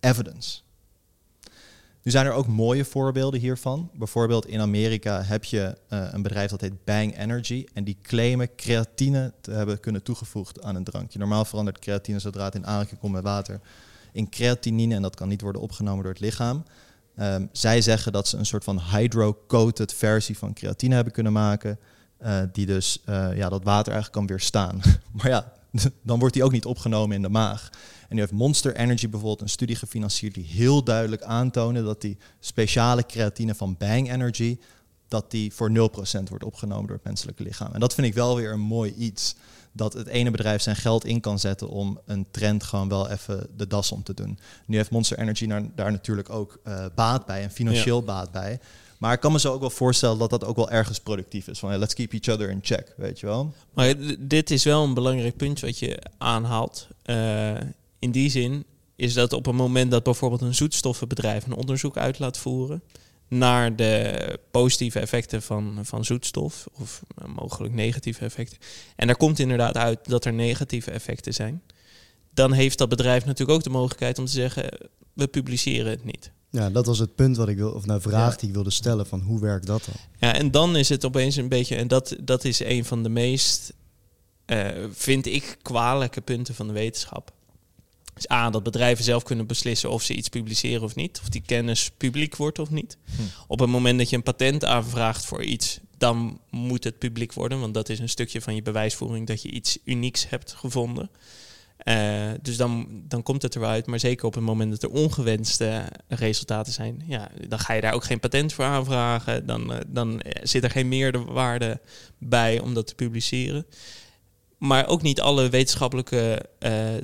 evidence. Nu zijn er ook mooie voorbeelden hiervan. Bijvoorbeeld in Amerika heb je eh, een bedrijf dat heet Bang Energy. En die claimen creatine te hebben kunnen toegevoegd aan een drankje. Normaal verandert creatine zodra het in aanraking komt met water in creatinine. En dat kan niet worden opgenomen door het lichaam. Ehm, zij zeggen dat ze een soort van hydro-coated versie van creatine hebben kunnen maken. eh, die dus eh, ja, dat water eigenlijk kan weerstaan. maar ja, dan wordt die ook niet opgenomen in de maag. En nu heeft Monster Energy bijvoorbeeld een studie gefinancierd die heel duidelijk aantoonde dat die speciale creatine van Bang Energy, dat die voor 0% wordt opgenomen door het menselijke lichaam. En dat vind ik wel weer een mooi iets. Dat het ene bedrijf zijn geld in kan zetten om een trend gewoon wel even de das om te doen. Nu heeft Monster Energy daar, daar natuurlijk ook eh, baat bij en financieel baat bij. Maar ik kan me zo ook wel voorstellen dat dat ook wel ergens productief is. Van hey, let's keep each other in check, weet je wel. Maar dit is wel een belangrijk punt wat je aanhaalt. Eh, in die zin is dat op het moment dat bijvoorbeeld een zoetstoffenbedrijf een onderzoek uit laat voeren naar de positieve effecten van, van zoetstof of eh, mogelijk negatieve effecten. En daar komt inderdaad uit dat er negatieve effecten zijn. Dan heeft dat bedrijf natuurlijk ook de mogelijkheid om te zeggen, we publiceren het niet. Ja, dat was het punt wat ik wil, of nou vraag Ja. die ik wilde stellen van hoe werkt dat dan? Ja, en dan is het opeens een beetje, en dat, dat is een van de meest, eh, vind ik, kwalijke punten van de wetenschap. Dus A, dat bedrijven zelf kunnen beslissen of ze iets publiceren of niet, of die kennis publiek wordt of niet. Hm. Op het moment dat je een patent aanvraagt voor iets, dan moet het publiek worden, want dat is een stukje van je bewijsvoering dat je iets unieks hebt gevonden. Eh, dus dan, dan komt het er wel uit. Maar zeker op het moment dat er ongewenste resultaten zijn, ja, dan ga je daar ook geen patent voor aanvragen. Dan, eh, dan eh, zit er geen meerwaarde bij om dat te publiceren. Maar ook niet alle wetenschappelijke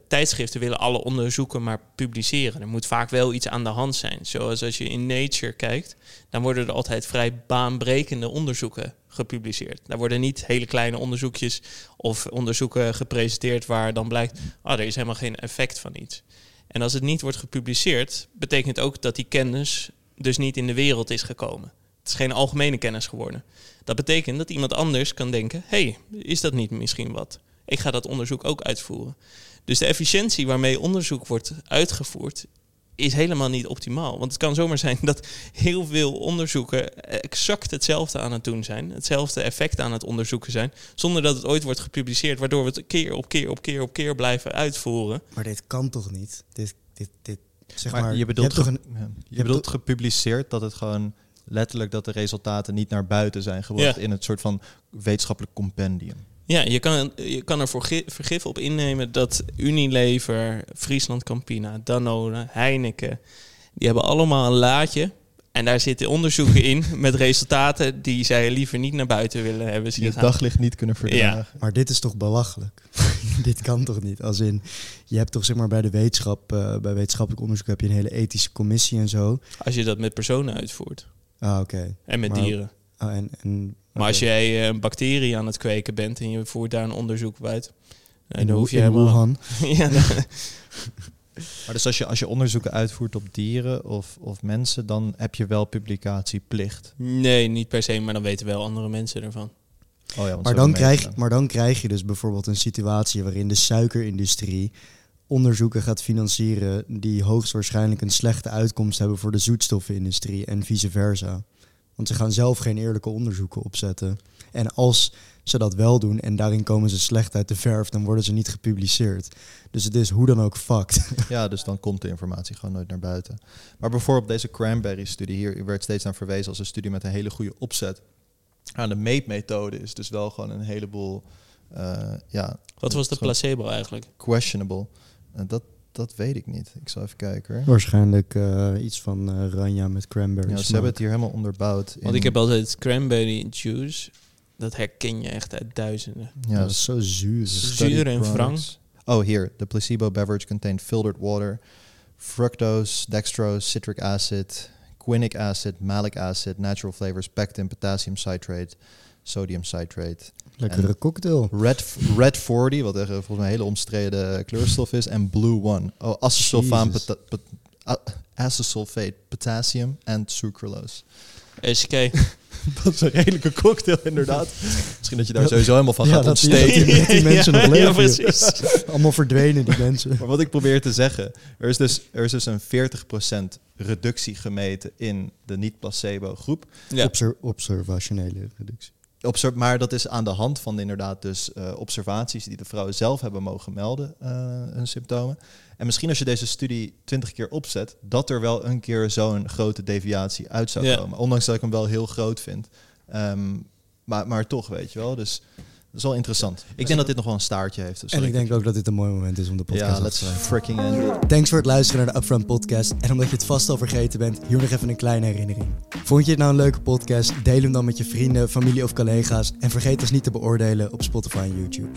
tijdschriften willen alle onderzoeken maar publiceren. Er moet vaak wel iets aan de hand zijn. Zoals als je in Nature kijkt, dan worden er altijd vrij baanbrekende onderzoeken gepubliceerd. Daar worden niet hele kleine onderzoekjes of onderzoeken gepresenteerd waar dan blijkt, ah, er is helemaal geen effect van iets. En als het niet wordt gepubliceerd, betekent ook dat die kennis dus niet in de wereld is gekomen. Het is geen algemene kennis geworden. Dat betekent dat iemand anders kan denken: hey, is dat niet misschien wat? Ik ga dat onderzoek ook uitvoeren. Dus de efficiëntie waarmee onderzoek wordt uitgevoerd is helemaal niet optimaal. Want het kan zomaar zijn dat heel veel onderzoeken exact hetzelfde aan het doen zijn, hetzelfde effect aan het onderzoeken zijn, zonder dat het ooit wordt gepubliceerd, waardoor we het keer op keer op keer op keer blijven uitvoeren. Maar dit kan toch niet? Dit, dit, dit, zeg maar, maar, je bedoelt, ge- een, je bedoelt toch- gepubliceerd dat het gewoon letterlijk dat de resultaten niet naar buiten zijn gebracht Ja. in het soort van wetenschappelijk compendium. Ja, je kan, je kan er vergif op innemen dat Unilever, Friesland Campina, Danone, Heineken, die hebben allemaal een laadje. En daar zitten onderzoeken in met resultaten die zij liever niet naar buiten willen hebben Die het daglicht niet kunnen verdragen. Maar dit is toch belachelijk? dit kan toch niet? Als in, je hebt toch zeg maar bij de wetenschap, eh, bij wetenschappelijk onderzoek heb je een hele ethische commissie en zo. Als je dat met personen uitvoert Ah, oké. en met Maar- dieren. Ah, en, en, Maar als jij eh, een bacterie aan het kweken bent en je voert daar een onderzoek uit, in, dan hoef je helemaal... Wuhan. ja, dan- Maar dus als je, als je onderzoeken uitvoert op dieren of, of mensen, dan heb je wel publicatieplicht. nee, niet per se, maar dan weten wel andere mensen ervan. Oh ja, want Maar dan, krijg, maar dan krijg je dus bijvoorbeeld een situatie waarin de suikerindustrie onderzoeken gaat financieren die hoogstwaarschijnlijk een slechte uitkomst hebben voor de zoetstoffenindustrie en vice versa. Want ze gaan zelf geen eerlijke onderzoeken opzetten. En als ze dat wel doen en daarin komen ze slecht uit de verf, dan worden ze niet gepubliceerd. Dus het is hoe dan ook fucked. Ja, dus dan komt de informatie gewoon nooit naar buiten. Maar bijvoorbeeld deze cranberry-studie hier werd steeds naar verwezen als een studie met een hele goede opzet. Aan de meetmethode is dus wel gewoon een heleboel, eh, ja, Wat was de placebo eigenlijk? questionable. En dat dat weet ik niet. Ik zal even kijken. hoor. Waarschijnlijk eh, iets van eh, Ranja met cranberry Ja, ze hebben het hier helemaal onderbouwd. Want ik heb altijd cranberry juice. Dat herken je echt uit duizenden. Ja, dat is zo zuur. Zuur en products. Oh, hier. The placebo beverage contained filtered water, fructose, dextrose, citric acid, quinic acid, malic acid, natural flavors, pectin, potassium citrate, sodium citrate. Lekkere cocktail. Red, red 40, wat echt eh, volgens mij een hele omstreden kleurstof is. En Blue One. Oh, acesulfaan, pota- pot- acesulfate, potassium en sucralose. SK. Dat is een redelijke cocktail, inderdaad. Misschien dat je daar sowieso helemaal van Ja, gaat dat die- ontsteken. dat die mensen nog leven. Ja, precies. Allemaal verdwenen, die mensen. Maar wat ik probeer te zeggen, er is dus, er is dus een 40% reductie gemeten in de niet-placebo groep. Ja. Obser- observationele reductie. Obser- maar dat is aan de hand van inderdaad dus eh, observaties die de vrouwen zelf hebben mogen melden, eh, hun symptomen. En misschien als je deze studie 20 keer opzet, dat er wel een keer zo'n grote deviatie uit zou komen. Ondanks dat ik hem wel heel groot vind. Ehm, maar, maar toch, weet je wel. Dus dat is wel interessant. Ik denk dat dit nog wel een staartje heeft. En ik denk ook dat dit een mooi moment is om de podcast ja, af te let's sluiten. freaking end. Thanks voor het luisteren naar de Upfront Podcast. En omdat je het vast al vergeten bent, hier nog even een kleine herinnering. Vond je het nou een leuke podcast? Deel hem dan met je vrienden, familie of collega's. En vergeet ons niet te beoordelen op Spotify en YouTube.